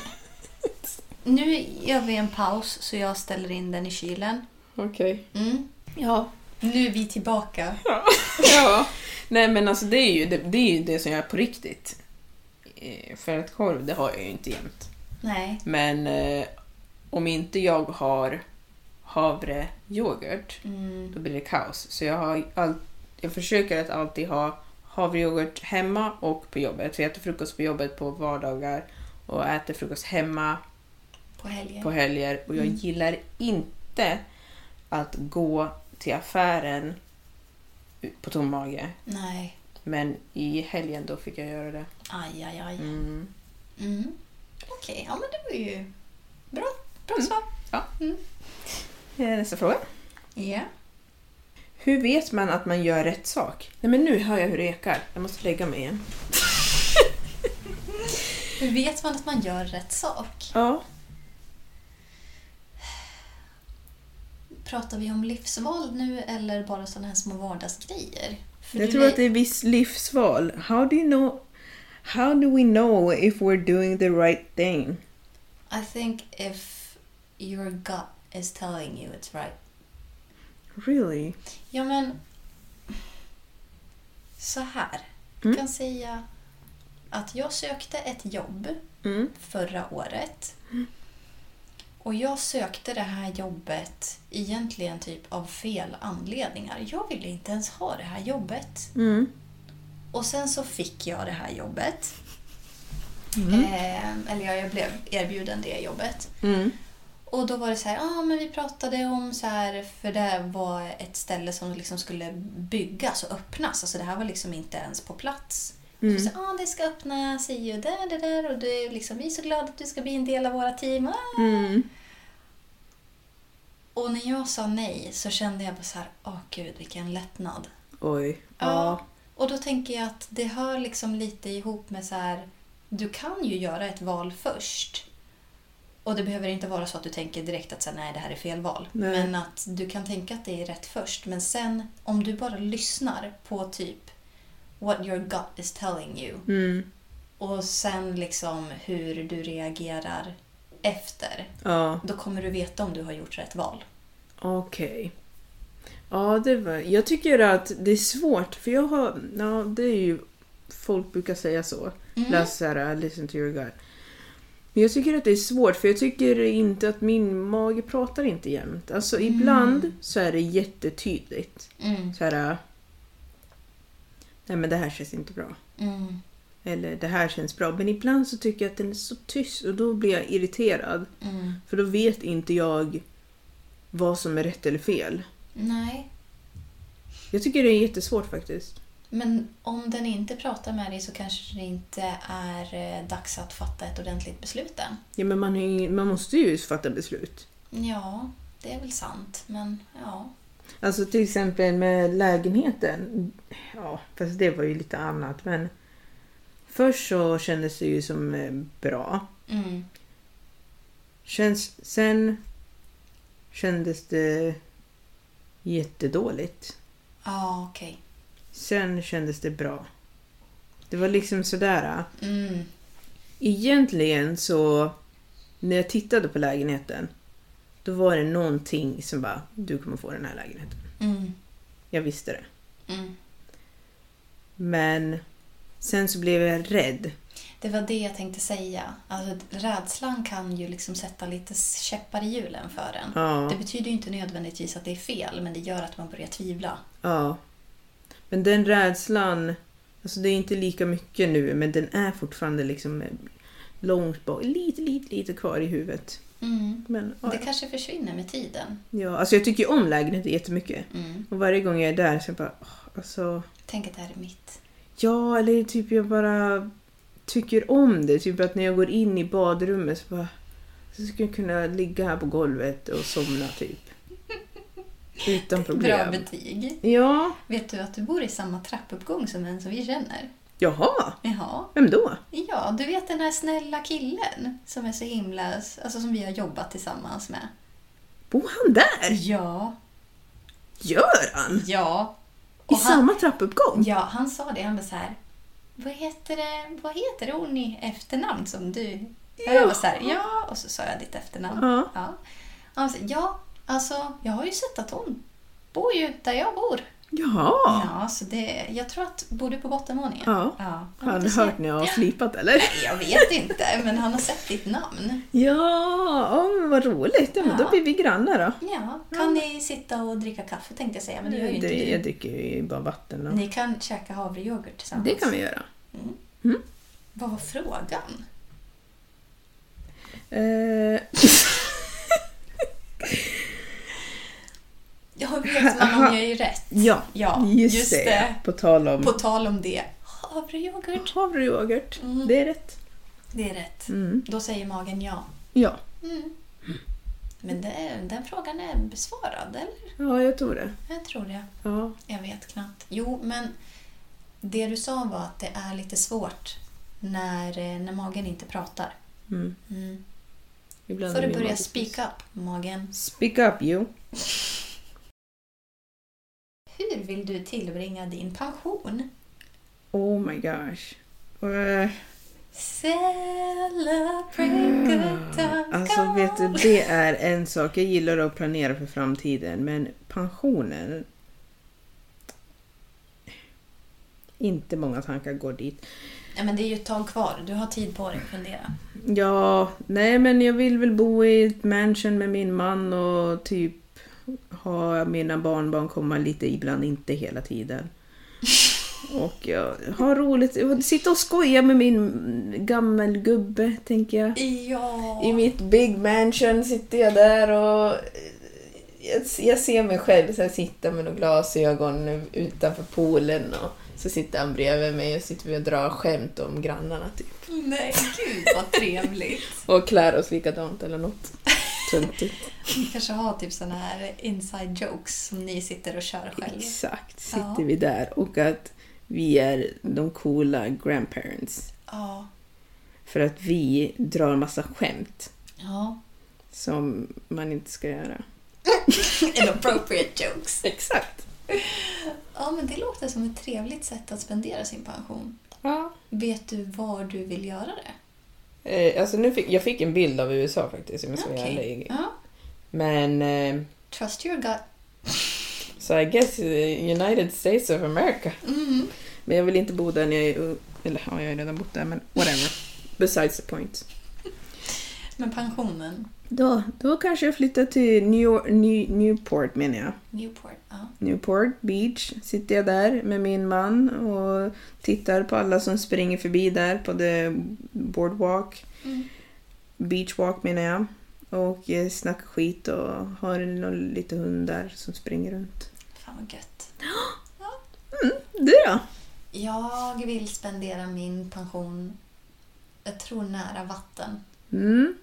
nu gör vi en paus så jag ställer in den i kylen. Okej. Mm. Ja. Nu är vi tillbaka. ja. Nej men alltså det är ju det, det, är ju det som jag är på riktigt. Eh, För att korv, det har jag ju inte jämt. Nej. Men eh, om inte jag har havreyoghurt, Mm. då blir det kaos. Så jag, har all, jag försöker att alltid ha havreyoghurt hemma och på jobbet. För jag äter frukost på jobbet på vardagar och äter frukost hemma På helgen. på helger. Och jag gillar inte att gå till affären på tom mage. Nej. Men i helgen då fick jag göra det. Aj, aj, aj. Mm. Mm. Okej, ja men det var ju bra. Bra svar. Eh, Nästa fråga. Ja. Hur vet man att man gör rätt sak? Nej men nu hör jag hur det ekar. Jag måste lägga mig igen. Hur vet man att man gör rätt sak? Ja. Pratar vi om livsval nu eller bara sådana här små vardagsgrejer? För Jag tror lä- att det är viss livsval. How do you know... How do we know if we're doing the right thing? I think if your gut is telling you it's right. Really? Ja, men... Så här. Jag Mm. kan säga att jag sökte ett jobb Mm. förra året. Och jag sökte det här jobbet egentligen typ av fel anledningar. Jag ville inte ens ha det här jobbet. Mm. Och sen så fick jag det här jobbet. Eh, eller ja, jag blev erbjuden det jobbet. Mm. Och då var det så här, ja ah, men vi pratade om så här, för det var ett ställe som liksom skulle byggas och öppnas. Alltså det här var liksom inte ens på plats. Mm. Så, ah, det ska öppnas i och där, där, där och det är liksom, vi är så glada att du ska bli en del av våra team. Ah. Mm. Och när jag sa nej så kände jag bara så här, åh gud vilken lättnad. Oj. Ja. Och då tänker jag att det hör liksom lite ihop med så här, du kan ju göra ett val först. Och det behöver inte vara så att du tänker direkt att så här, nej det här är fel val. Nej. Men att du kan tänka att det är rätt först. Men sen om du bara lyssnar på typ what your gut is telling you. Mm. Och sen liksom hur du reagerar efter. Ja, Då kommer du veta om du har gjort rätt val. okej. Ja, det var... Jag tycker att det är svårt, för jag har... Ja, det är ju... Folk brukar säga så. Läs såhär, listen to your gut. Men jag tycker att det är svårt, för jag tycker inte att min mage pratar inte jämt. Alltså ibland så är det jättetydligt. Mm. Så här, nej men det här känns inte bra. Mm. Eller det här känns bra. Men ibland så tycker jag att den är så tyst och då blir jag irriterad. Mm. För då vet inte jag vad som är rätt eller fel. Nej. Jag tycker det är jättesvårt faktiskt. Men om den inte pratar med dig så kanske det inte är eh, dags att fatta ett ordentligt beslut än. Ja men man, man måste ju fatta beslut. Ja, det är väl sant. Men ja. Alltså till exempel med lägenheten. Ja, fast det var ju lite annat. Men först så kändes det ju som eh, bra. Mm. Känns, sen kändes det jättedåligt. Ja, okej. Sen kändes det bra. Det var liksom sådär. Mm. Egentligen så när jag tittade på lägenheten då var det någonting som bara, du kommer få den här lägenheten. Mm. Jag visste det. Mm. Men sen så blev jag rädd. Det var det jag tänkte säga. Alltså, rädslan kan ju liksom sätta lite käppar i hjulen för en. Ja. Det betyder ju inte nödvändigtvis att det är fel, men det gör att man börjar tvivla. Ja. Men den rädslan, alltså det är inte lika mycket nu, men den är fortfarande liksom långt bak, lite, lite, lite kvar i huvudet. Mm. Men ja, Det kanske försvinner med tiden. ja, alltså jag tycker ju om lägenheten jättemycket. Mm. Och varje gång jag är där så jag bara, åh, alltså, Tänk att det här är mitt. ja, eller typ jag bara tycker om det. Typ att när jag går in i badrummet så bara, så skulle jag kunna ligga här på golvet och somna typ. Utan problem. Bra betyg. Ja, Vet du att du bor i samma trappuppgång som en som vi känner? Jaha, Jaha. vem då? Ja, du vet den här snälla killen som är så himla... Alltså som vi har jobbat tillsammans med. Bor han där? Ja. Gör han? Ja. I Och han, samma trappuppgång? Ja, han sa det. Han var så här... Vad heter det, vad heter hon i efternamn som du... Ja. Jag var så här, ja. Och så sa jag ditt efternamn. Ja. Ja. Han sa, ja, alltså jag har ju sett att hon bor ju där jag bor. Jaha. Ja, så det, jag tror att... Bor du på bottenvåningen? Ja. ja. Har han det hört när jag har slipat eller? Jag vet inte, men han har sett ditt namn. Ja, ja men vad roligt. Ja, men Ja. då blir vi grannar då. Ja, kan ni sitta och dricka kaffe tänkte jag säga, men det gör ju inte Det, jag du. dricker ju bara vatten. Och... Ni kan käka havreyoghurt tillsammans. Det kan vi göra. Vad var frågan? Eh, Jag vet man om jag är rätt. ja, Ja, just, just det. det. På tal om På tal om det. Havreyoghurt. havreyoghurt. Mm. Det är rätt. Det är rätt. Mm. Då säger magen ja. Ja. Mm. Men det, den frågan är besvarad, eller? ja, jag tror det. Jag tror det. Ja. Jag vet knappt. Jo, men det du sa var att det är lite svårt när, eh, när magen inte pratar. Mm. Mm. Ibland du min börja speak up, magen. Speak up you. Hur vill du tillbringa din pension? Oh my gosh. Eh, Celebrate good times. Alltså vet du, det är en sak. Jag gillar att planera för framtiden men pensionen... Inte många tankar går dit. Ja, men det är ju ett tag kvar. Du har tid på dig att fundera. Ja, nej men jag vill väl bo i ett mansion med min man och typ ha mina barnbarn komma lite ibland, inte hela tiden. Och jag har roligt, sitta och skoja med min gammelgubbe, tänker jag. Ja. I mitt big mansion sitter jag där och jag, ser mig själv så här, sitta med några glasögon utanför poolen och så sitter han bredvid mig och sitter vi och drar skämt om grannarna typ. Nej, gud vad trevligt. Och klär oss likadant eller något. Töntigt. Ni kanske har typ såna här inside jokes som ni sitter och kör själv. Exakt, sitter Ja. vi där och att vi är de coola grandparents. Ja. För att vi drar massa skämt Ja. som man inte ska göra. Inappropriate jokes. Exakt. Ja, men det låter som ett trevligt sätt att spendera sin pension. Ja. Vet du var du vill göra det? Eh, alltså nu fick, jag fick en bild av USA faktiskt, om jag ska vara Okej. ärlig. Ja. Men, eh, Trust your gut. så I guess eh, United States of America. Mm. Men jag vill inte bo där när jag är ung. Eller ja, jag har redan bott där, men whatever. Besides the point. Men pensionen? Då, då kanske jag flyttar till New New, Newport menar jag. Newport? Ja. Newport Beach sitter jag där med min man och tittar på alla som springer förbi där på the boardwalk. Mm. Beachwalk menar jag. Och eh, snackar skit och har någon, lite hundar som springer runt. Fan vad gött. Du då? Jag vill spendera min pension, jag tror nära vatten. Mm.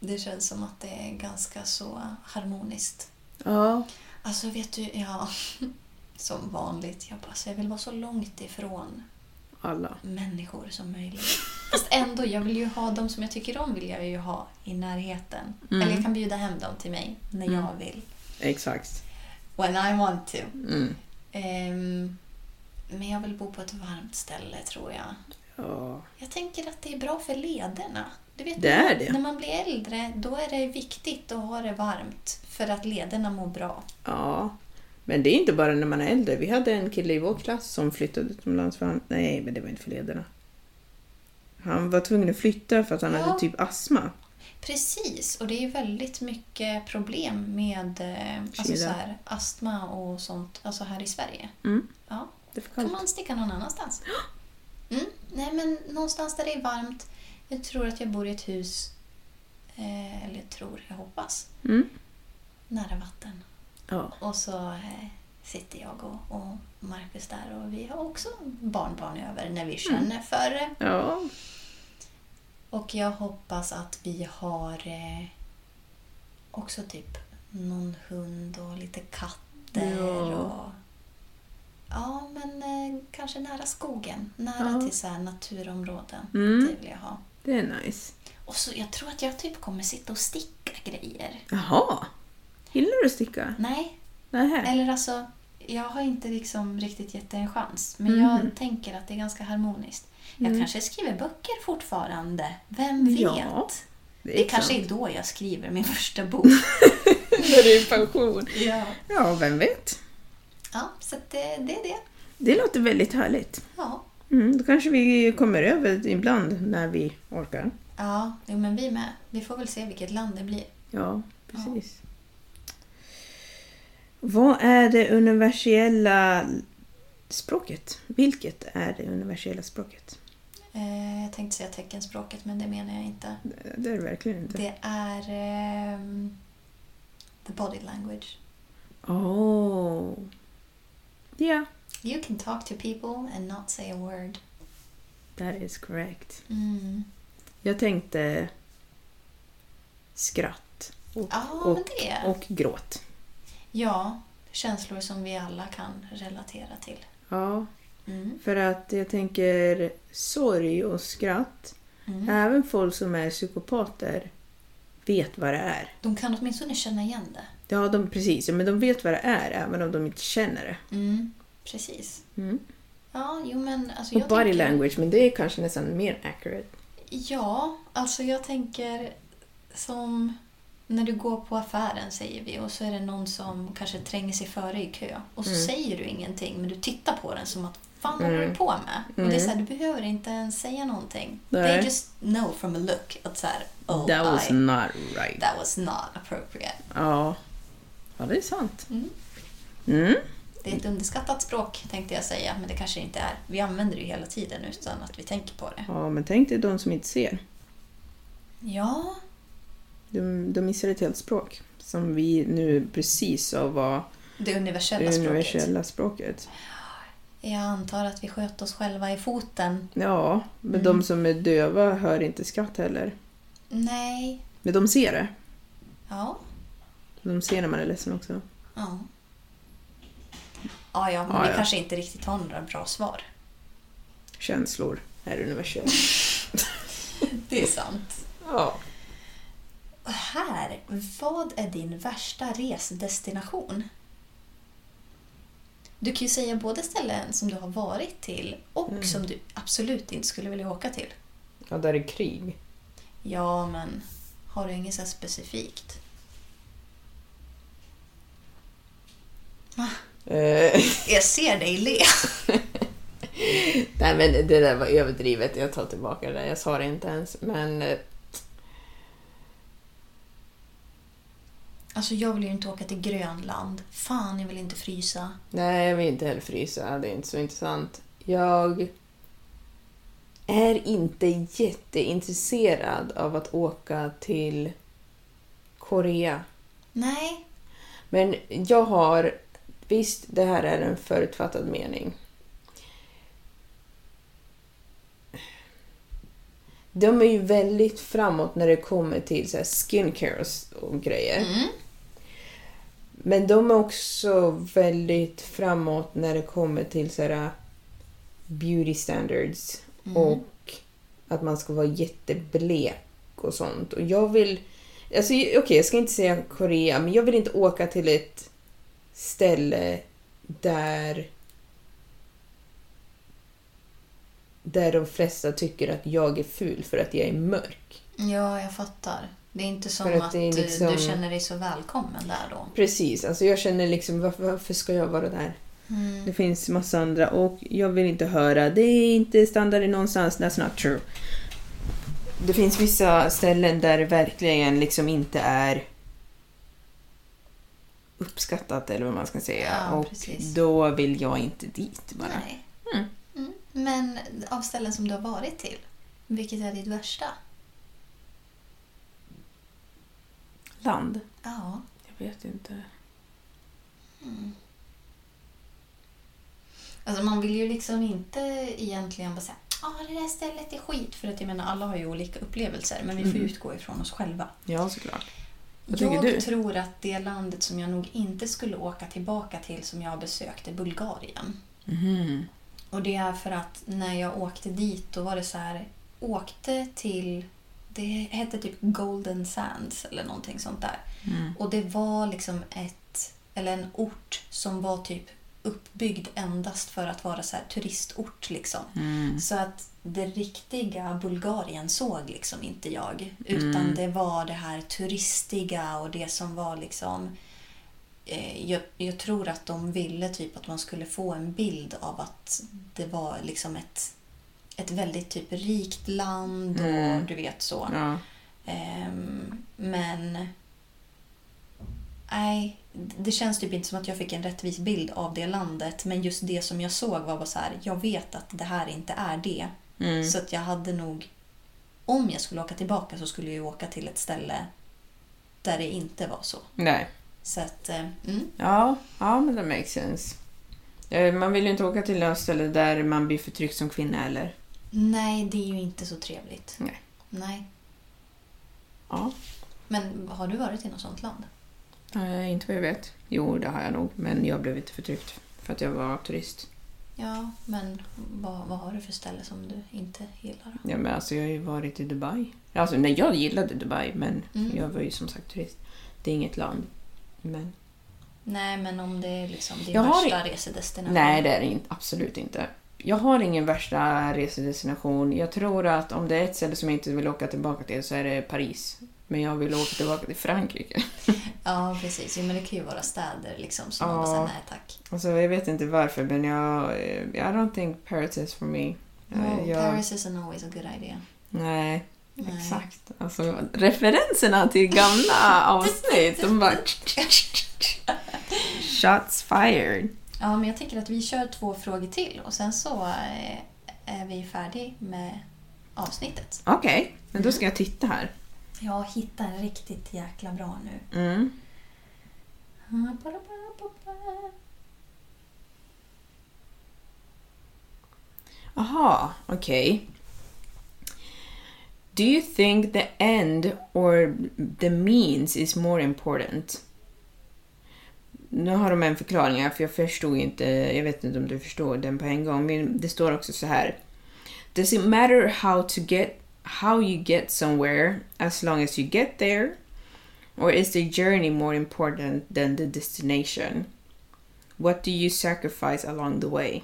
Det känns som att det är ganska så harmoniskt. Ja. Alltså vet du, ja, som vanligt. Jag, bara, så jag vill vara så långt ifrån Alla. människor som möjligt. Fast ändå, jag vill ju ha dem som jag tycker om vill jag ju ha i närheten. Mm. Eller jag kan bjuda hem dem till mig när Mm. jag vill. Exakt. When I want to. Mm. Ehm, men jag vill bo på ett varmt ställe tror jag. Ja. Jag tänker att det är bra för lederna. Du vet, Det när, är det. när man blir äldre då är det viktigt att ha det varmt för att lederna mår bra. ja. Men det är inte bara när man är äldre. Vi hade en kille i vår klass som flyttade utomlands för han... Nej, men det var inte för lederna. Han var tvungen att flytta för att han Ja. hade typ astma. Precis, och det är ju väldigt mycket problem med eh, alltså så här, astma och sånt alltså här i Sverige. Mm. Ja, Det kan man sticka någon annanstans. Mm. Nej, men någonstans där det är varmt. Jag tror att jag bor i ett hus, eh, eller tror, jag hoppas, Mm. nära vatten. Ja. Och så eh, sitter jag och, och Marcus där och vi har också barnbarn över när vi känner för det. Ja. Och jag hoppas att vi har eh, också typ någon hund och lite katter. Ja. Och, ja, men eh, kanske nära skogen. Nära Ja. till så här naturområden. Mm. Det vill jag ha. Det är nice. Och så jag tror att jag typ kommer sitta och sticka grejer. Jaha. Gillar du att sticka? Nej, Nähä. eller alltså jag har inte liksom riktigt gett det en chans. Men Mhm. jag tänker att det är ganska harmoniskt. Jag kanske skriver böcker fortfarande. Vem vet? Mm. Ja, Det, Det är kanske är då jag skriver min första bok. När du är i pension. ja. Ja, vem vet. ja, så det, det är det. Det låter väldigt härligt. Ja, Mm, då kanske vi kommer över ibland när vi orkar. ja men vi med. Vi får väl se vilket land det blir. Ja, precis. Vad är det universella språket? Vilket är det universella språket? Eh, jag tänkte säga teckenspråket, men det menar jag inte. Det- Det är det verkligen inte. Det är ehm, the body language. Oh. Ja, You can talk to people and not say a word. that is correct. Mm. Jag tänkte skratt och, Ja, och, och gråt. Ja, känslor som vi alla kan relatera till. Ja, Mm. för att jag tänker sorg och skratt. Mm. Även folk som är psykopater vet vad det är. De kan åtminstone känna igen det. Ja, de, precis. Men de vet vad det är även om de inte känner det. Mm. Precis. Mm. Ja, jo men alltså Och jag body tänker... language, men det är kanske nästan mer accurate. Ja, alltså jag tänker som när du går på affären säger vi och så är det någon som kanske tränger sig före i kö och så säger du ingenting men du tittar på den som att fan håller du på med? Och det är så här, du behöver inte ens säga någonting. Nej. They just know from a look att så här, oh, That was I, not right. that was not appropriate. Ja. ja, det är sant. Mm. Det är ett underskattat språk tänkte jag säga, men det kanske inte är. Vi använder det ju hela tiden utan att vi tänker på det. Ja, men tänk dig de som inte ser. Ja, De, de missar ett helt språk. Som vi nu precis sa var det universella det språket. universella språket. Jag antar att vi sköt oss själva i foten. Ja, men Mm. de som är döva hör inte skratt heller. Nej. Men de ser det. Ja. De ser när man är ledsen också. Ja. Ja, ja, men Ja, vi ja. kanske inte riktigt har några bra svar. Känslor är universella. Det är sant. Ja. Och här, vad är din värsta resdestination? Du kan ju säga både ställen som du har varit till och Mm. som du absolut inte skulle vilja åka till. ja, där är krig. Ja, men har du inget så specifikt? Eh, Jag ser dig le. Nej men det där var överdrivet, jag tar tillbaka det. Jag sa det inte ens. Men eh, Alltså jag vill ju inte åka till Grönland. Fan, jag vill inte frysa. nej, jag vill inte heller frysa. Det är inte så intressant. Jag är inte jätteintresserad av att åka till Korea. Nej. Men jag har... Visst, det här är en förutfattad mening. De är ju väldigt framåt när det kommer till så här skincare och- grejer. Mm. Men de är också väldigt framåt när det kommer till så här beauty standards och att man ska vara jätteblek och sånt. Och jag vill... Alltså okej, jag ska inte säga Korea, men jag vill inte åka till ett ställe där där de flesta tycker att jag är ful för att jag är mörk. Ja, jag fattar. Det är inte som För att att, liksom- du känner dig så välkommen där då. Precis, alltså jag känner liksom varför, varför ska jag vara där? Det finns massa andra och jag vill inte höra det är inte standard någonstans, that's not true. Det finns vissa ställen där det verkligen liksom inte är uppskattat eller vad man ska säga. Ja, och precis. då vill jag inte dit bara. Nej. Mm. Men av ställen som du har varit till, vilket är ditt värsta? Land? Ja. Jag vet inte. Alltså man vill ju liksom inte egentligen bara säga ah, det där stället är skit. För att jag menar, alla har ju olika upplevelser. Men vi får Mm. utgå ifrån oss själva. Ja, såklart. Jag tror att det landet som jag nog inte skulle åka tillbaka till som jag besökte, Bulgarien. Mhm. Och det är för att när jag åkte dit då var det så här, åkte till, det hette typ Golden Sands eller någonting sånt där. Mm. Och det var liksom ett, eller en ort som var typ uppbyggd endast för att vara så turistort liksom. Mm. Så att det riktiga Bulgarien såg liksom inte jag. Utan Mm. det var det här turistiga och det som var liksom... Eh, jag, jag tror att de ville typ att man skulle få en bild av att det var liksom ett, ett väldigt typ rikt land och Mm. du vet så. Ja. Ehm, men... Nej, det känns typ inte som att jag fick en rättvis bild av det landet. Men just det som jag såg var bara så här, jag vet att det här inte är det. Mm. Så att jag hade nog... Om jag skulle åka tillbaka så skulle jag åka till ett ställe där det inte var så. Nej. Så att, eh, mm. Ja, ja, men det makes sense. Eh, Man vill ju inte åka till ett ställe där man blir förtryckt som kvinna eller? Nej, det är ju inte så trevligt. Nej. Nej. Ja. Men har du varit i något sånt land? Eh, inte vad jag vet. Jo, det har jag nog. Men jag blev inte förtryckt för att jag var turist. Ja, men vad, vad har du för ställe som du inte gillar? Ja, men alltså, jag har ju varit i Dubai. Alltså, nej, jag gillade Dubai, men Mm. jag var ju som sagt turist. Det är inget land. Men... Nej, men om det är liksom din Jag har värsta resedestination? Nej, det är det inte, absolut inte. Jag har ingen värsta resedestination. Jag tror att om det är ett ställe som jag inte vill åka tillbaka till så är det Paris. Men jag vill åka tillbaka till Frankrike. Ja, precis. Jo, men det kan ju vara städer liksom som man Ja. bara säger nej tack. Alltså, jag vet inte varför, men jag... eh, I don't think Paris is for me. Eh, Oh, jag, Paris isn't always a good idea. Nej, Nej. exakt. Alltså, referenserna till gamla avsnitt, de bara... Shots fired. Ja, men jag tänker att vi kör två frågor till och sen så eh, är vi färdiga med avsnittet. Okej, men då ska jag titta här. Jag hittar en riktigt jäkla bra nu. Mm. Aha, okej. Do you think the end or the means is more important? Nu har de en förklaring här, för jag förstod inte, jag vet inte om du förstår den på en gång, men det står också så här. Does it matter how to get how you get somewhere as long as you get there? Or is the journey more important than the destination? What do you sacrifice along the way?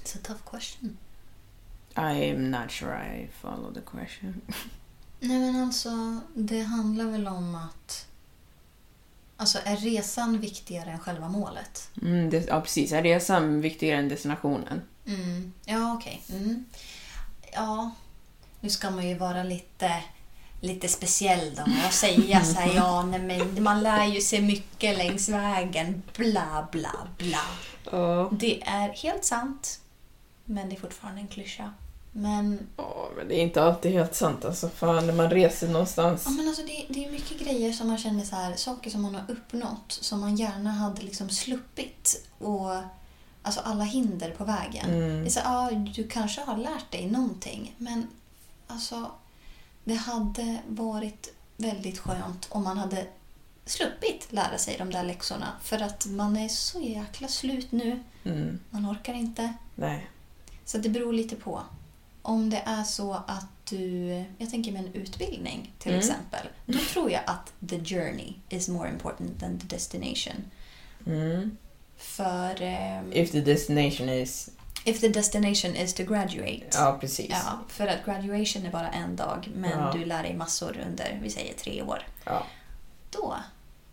It's a tough question. I am not sure I follow the question. Nej men alltså, det handlar väl om att... Alltså är resan viktigare än själva målet? Mm, det, ja, precis. Är resan viktigare än destinationen? Mm. Ja, okej. Mm. Ja, nu ska man ju vara lite, lite speciell då och säga så här, ja, nej, men man lär ju sig mycket längs vägen, bla, bla, bla. Ja. Det är helt sant, men det är fortfarande en klyscha. Men, Ja, men det är inte alltid helt sant alltså. Fan, när man reser någonstans. ja, men alltså, det, det är mycket grejer som man känner så här, saker som man har uppnått som man gärna hade liksom sluppit. Och, alltså alla hinder på vägen. Mm. Det är så, ja, du kanske har lärt dig någonting, men alltså, det hade varit väldigt skönt om man hade sluppit lära sig de där läxorna. För att man är så jäkla slut nu. Mm. Man orkar inte. Nej. Så det beror lite på. Om det är så att du, jag tänker med en utbildning till Mm. exempel, då tror jag att the journey is more important than the destination. Mm. För... ehm, If the destination is If the destination is to graduate. Ja, precis. Ja, för att graduation är bara en dag men Ja. du lär dig massor under, vi säger tre år. Ja. Då.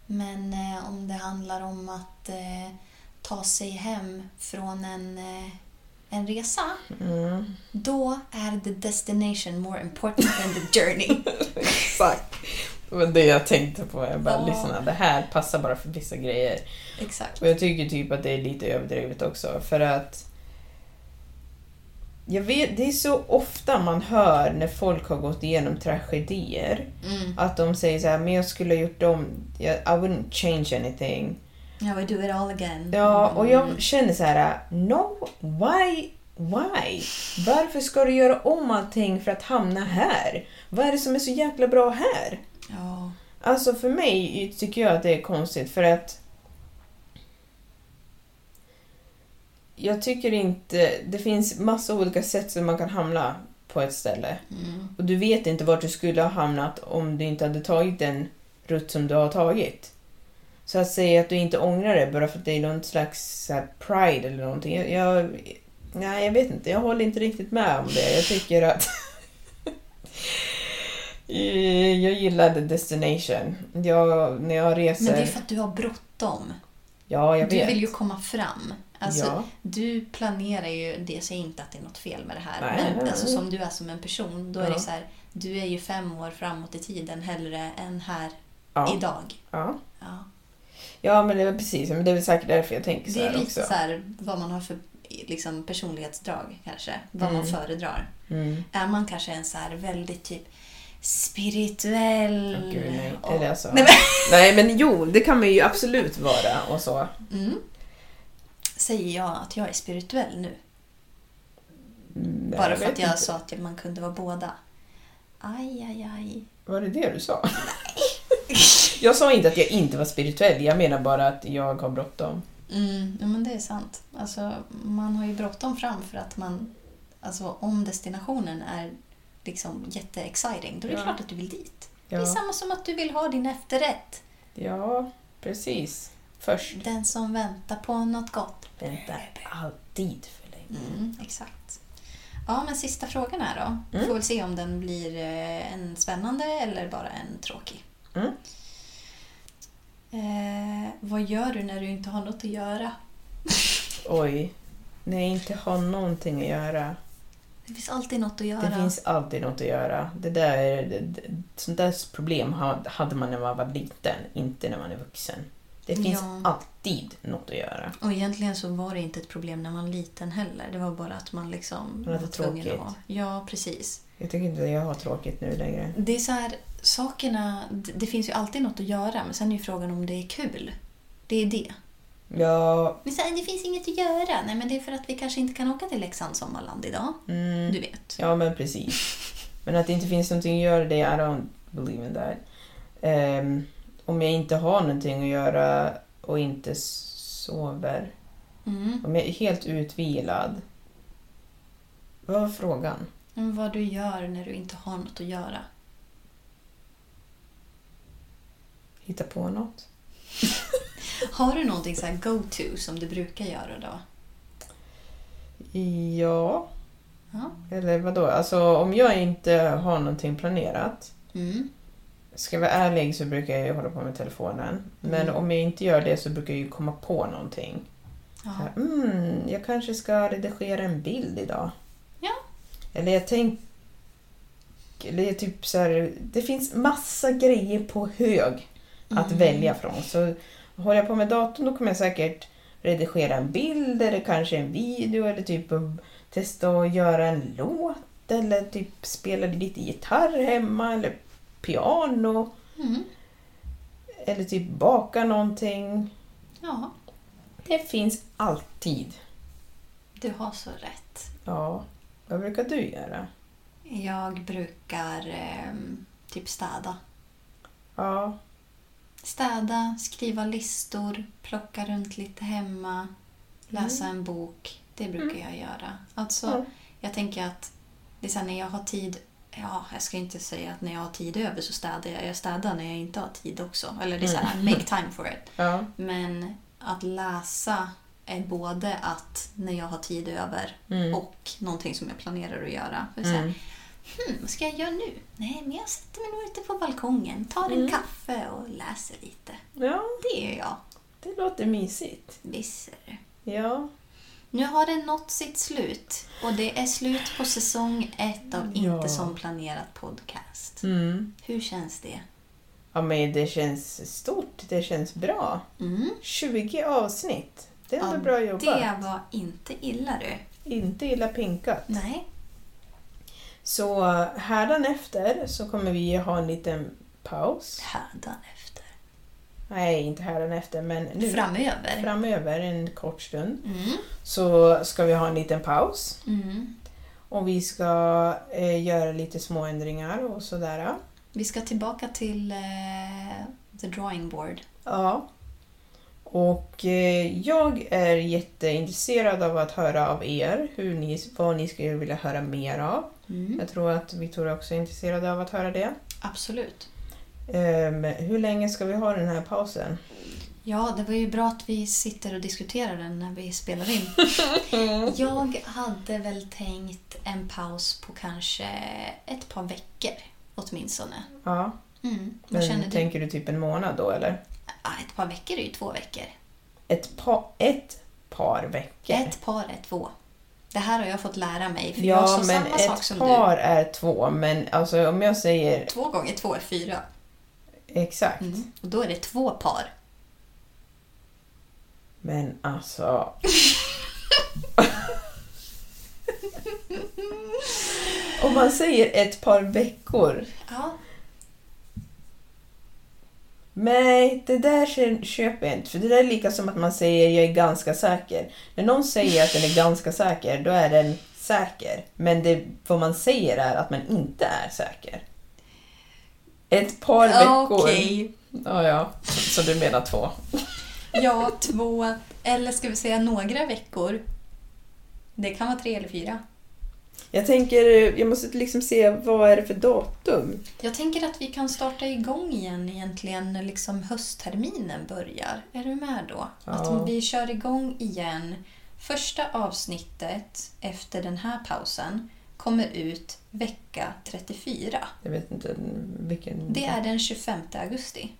Men eh, om det handlar om att eh, ta sig hem från en, eh, en resa, Mm. då är the destination more important than the journey. Exakt. Det var det jag tänkte på. Jag bara, Ja. lyssna, det här passar bara för vissa grejer. Exakt. Och jag tycker typ att det är lite överdrivet också. För att jag vet, det är så ofta man hör när folk har gått igenom tragedier Mm. att de säger så här, men jag skulle ha gjort om, I wouldn't change anything. I will do it all again. Ja, och Mm. jag känner så här, no, why, why? Varför ska du göra om allting för att hamna här? Vad är det som är så jäkla bra här? Ja. Alltså för mig tycker jag att det är konstigt för att jag tycker inte... Det finns massa olika sätt som man kan hamna på ett ställe. Mm. Och du vet inte vart du skulle ha hamnat om du inte hade tagit den rutt som du har tagit. Så att säga att du inte ångrar det bara för att det är någon slags här, pride eller någonting. Jag, jag, nej, jag vet inte. Jag håller inte riktigt med om det. Jag tycker att... jag gillar the destination. Jag, när jag reser... Men det är för att du har bråttom. Ja, jag Du vet. vill ju komma fram. Alltså, Ja. Du planerar ju, det säger inte att det är något fel med det här, Nej, men nej, alltså, som du är som en person, då är Ja. det så här, du är ju fem år framåt i tiden hellre än här Ja. idag. Ja. Ja. ja, men det är precis. Men det är väl säkert därför jag tänker så Det är här lite också. så här vad man har för liksom, personlighetsdrag kanske, vad man föredrar. Mm. Är man kanske en så här väldigt typ spirituell... Åh, gud, nej. och- Är det så? Nej, men- Nej, men jo, det kan man ju absolut vara och så. Mm. Säger jag att jag är spirituell nu? Mm, Bara för att jag inte. sa att man kunde vara båda. Aj, aj, aj. Var det det du sa? jag sa inte att jag inte var spirituell, jag menar bara att jag har bråttom. Mm, ja, men det är sant. Alltså, man har ju bråttom fram för att man... Alltså, om destinationen är liksom jätteexciting, då är det Ja. klart att du vill dit. Det är Ja, samma som att du vill ha din efterrätt. ja precis. Först. Den som väntar på något gott. Väntar alltid för länge. Mm, exakt. Ja, men sista frågan här då. Mm. Får väl se om den blir eh, en spännande eller bara en tråkig. Mm. Eh, vad gör du när du inte har något att göra? Oj. När jag inte har någonting att göra. Det finns alltid något att göra. Det finns alltid något att göra. Det där, det, sånt där problem ha- hade man när man var liten, inte när man är vuxen. Det finns Ja. alltid något att göra. Och egentligen så var det inte ett problem när man var liten heller. Det var bara att man liksom Man var tvungen tråkigt. att... Ja, precis. Jag tycker inte jag har tråkigt nu längre. Det är så här, sakerna... Det det finns ju alltid något att göra, men sen är ju frågan om det är kul. Det är det. Ja, Men så här, det finns inget att göra. Nej, men det är för att vi kanske inte kan åka till Leksands sommarland idag. mm, Du vet. ja men precis. Men att det inte finns någonting att göra, det I don't believe in that. Ehm, om jag inte har någonting att göra och inte sover, Mm. om jag är helt utvilad. Vad var frågan? Men vad du gör när du inte har något att göra. Hitta på något? Har du någonting så här go-to som du brukar göra då? Ja, Ja. eller vadå? Alltså om jag inte har någonting planerat Mm. Ska jag vara ärlig så brukar jag hålla på med telefonen. Men Mm. om jag inte gör det så brukar jag ju komma på någonting. Ja. här, Mm, jag kanske ska redigera en bild idag. Ja. Eller jag tänker... Eller typ så här, det finns massa grejer på hög att Mm. välja från. Så håller jag på med datorn då kommer jag säkert redigera en bild eller kanske en video eller typ testa att göra en låt eller typ spela lite gitarr hemma eller piano Mm. eller typ baka någonting. Ja, Det finns alltid. du har så rätt. Ja, vad brukar du göra? Jag brukar ehm, typ städa. Ja, Städa, skriva listor, plocka runt lite hemma, läsa en bok. Det brukar jag göra. Alltså, Ja. jag tänker att det är så här, när jag har tid Ja, jag ska inte säga att när jag har tid över så städar jag. Jag städar när jag inte har tid också. Eller det är så här, make time for it. ja, Men att läsa är både att när jag har tid över Mm. och någonting som jag planerar att göra. För så här, hmm, vad ska jag göra nu? Nej, men jag sätter mig nog ute på balkongen, tar Mm. en kaffe och läser lite. Ja, Det gör jag. det låter mysigt. Visst är det. Ja. Nu har det nått sitt slut och det är slut på säsong ett av Ja. Inte som planerat podcast. Mm. Hur känns det? Ja, men det känns stort. Det känns bra. Mm. 20 avsnitt. Det är ändå bra jobbat. Det var inte illa du. Inte illa pinkat. Nej. Så hädanefter så kommer vi ha en liten paus. Hädanefter. Nej, inte hädanefter, men nu. Framöver. Framöver, en kort stund, Mm. så ska vi ha en liten paus. Mm. Och vi ska eh, göra lite små ändringar och sådär. Vi ska tillbaka till eh, the drawing board. Ja. Och eh, jag är jätteintresserad av att höra av er hur ni, vad ni skulle vilja höra mer av. Mm. Jag tror att Victoria också är intresserad av att höra det. Absolut. Ehm, hur länge ska vi ha den här pausen? Ja, det var ju bra att vi sitter och diskuterar den när vi spelar in. Jag hade väl tänkt en paus på kanske ett par veckor åtminstone. Ja, Mm. Vad känner men du? tänker du typ en månad då eller? Ah, ett par veckor är ju två veckor. Ett, pa, ett par veckor? Ett par är två. Det här har jag fått lära mig. För jag ja, sa men samma sak ett som par är två, men alltså om jag säger du. Två gånger två är fyra. exakt. Mm. Och då är det två par. Men alltså... Om man säger ett par veckor. Ja, Nej, det där kö- köper jag inte. För det där är lika som att man säger jag är ganska säker. När någon säger att den är ganska säker, då är den säker. Men det, vad man säger är att man inte är säker. Ett par veckor. okej. Ja, ja. Så du menar två. Ja, två. Eller ska vi säga några veckor. Det kan vara tre eller fyra. Jag tänker, jag måste liksom se vad är det för datum? Jag tänker att vi kan starta igång igen egentligen när liksom höstterminen börjar. Är du med då? Ja. Att vi kör igång igen. Första avsnittet efter den här pausen kommer ut vecka 34. Jag vet inte vilken... Det är den 25 augusti.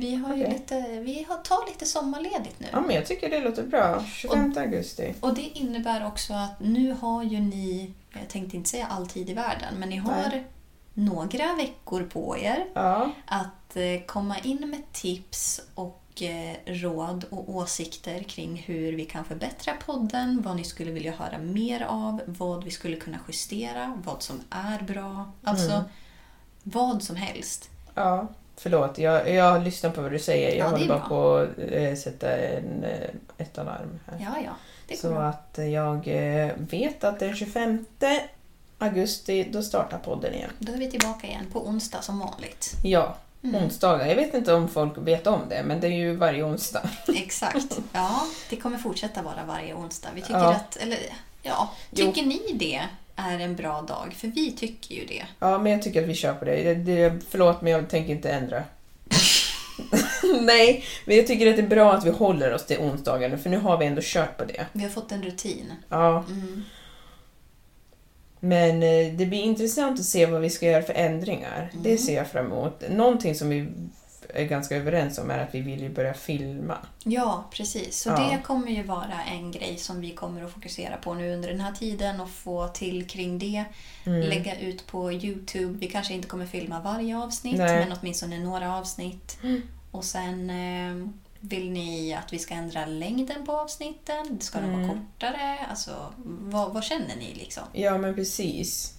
Vi har ju Okej. lite, vi har, tar lite sommarledigt nu. Ja, men jag tycker det låter bra. 25 augusti. Och det innebär också att nu har ju ni, jag tänkte inte säga alltid i världen, men ni har Nej. några veckor på er Ja, att eh, komma in med tips och eh, råd och åsikter kring hur vi kan förbättra podden, vad ni skulle vilja höra mer av, vad vi skulle kunna justera, vad som är bra. Alltså Mm. vad som helst. ja. Förlåt, jag, jag lyssnar på vad du säger. Jag Ja, håller bara bra. på att eh, sätta en, eh, ett alarm här. Ja, ja. Det Så bra. att jag eh, vet att den 25 augusti, då startar podden igen. Då är vi tillbaka igen på onsdag som vanligt. Ja, Mm. onsdagar. Jag vet inte om folk vet om det, men det är ju varje onsdag. Exakt. Ja, det kommer fortsätta vara varje onsdag. Vi tycker Ja. att, eller ja, Jo. tycker ni det är en bra dag? För vi tycker ju det. Ja, men jag tycker att vi kör på det. det, det förlåt, men jag tänker inte ändra. Nej, men jag tycker att det är bra att vi håller oss till onsdagarna, för nu har vi ändå kört på det. Vi har fått en rutin. Ja, Mm. men eh, det blir intressant att se vad vi ska göra för ändringar. Mm. Det ser jag fram emot. Någonting som vi är ganska överens om är att vi vill ju börja filma. Ja, precis. Så Ja. det kommer ju vara en grej som vi kommer att fokusera på nu under den här tiden och få till kring det. Mm. Lägga ut på Youtube. Vi kanske inte kommer filma varje avsnitt, Nej. men åtminstone några avsnitt. Och sen eh, vill ni att vi ska ändra längden på avsnitten? Ska de vara Mm. kortare? Alltså, vad, vad känner ni liksom? Ja, men precis.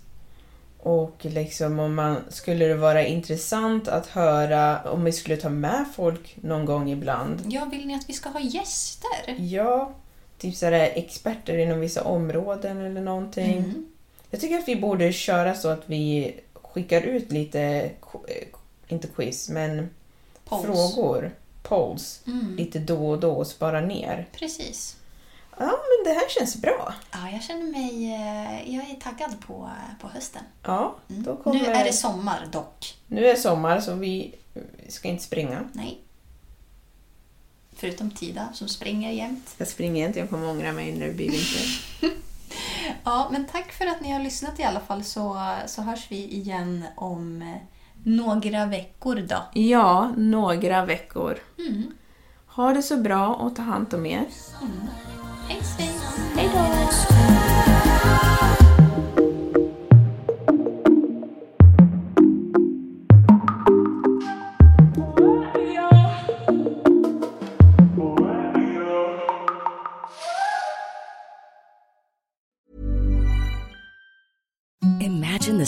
Och liksom om man skulle det vara intressant att höra om vi skulle ta med folk någon gång ibland. Ja, vill ni att vi ska ha gäster? Ja, typ sådär experter inom vissa områden eller någonting. Mm. Jag tycker att vi borde köra så att vi skickar ut lite, eh, inte quiz, men Polls. frågor, polls, Mm. lite då och då och spara ner. Precis. Ja, men det här känns bra. Ja, jag känner mig... eh, Jag är taggad på, på hösten. Ja, Mm. då kommer... Nu är det sommar dock. nu är sommar så vi ska inte springa. Nej. Förutom Tida som springer jämt. Jag springer inte, jag kommer ångra mig när det blir vinter. Ja, men tack för att ni har lyssnat i alla fall så, så hörs vi igen om eh, några veckor då. Ja, några veckor. Mm. Ha det så bra och ta hand om er. Hej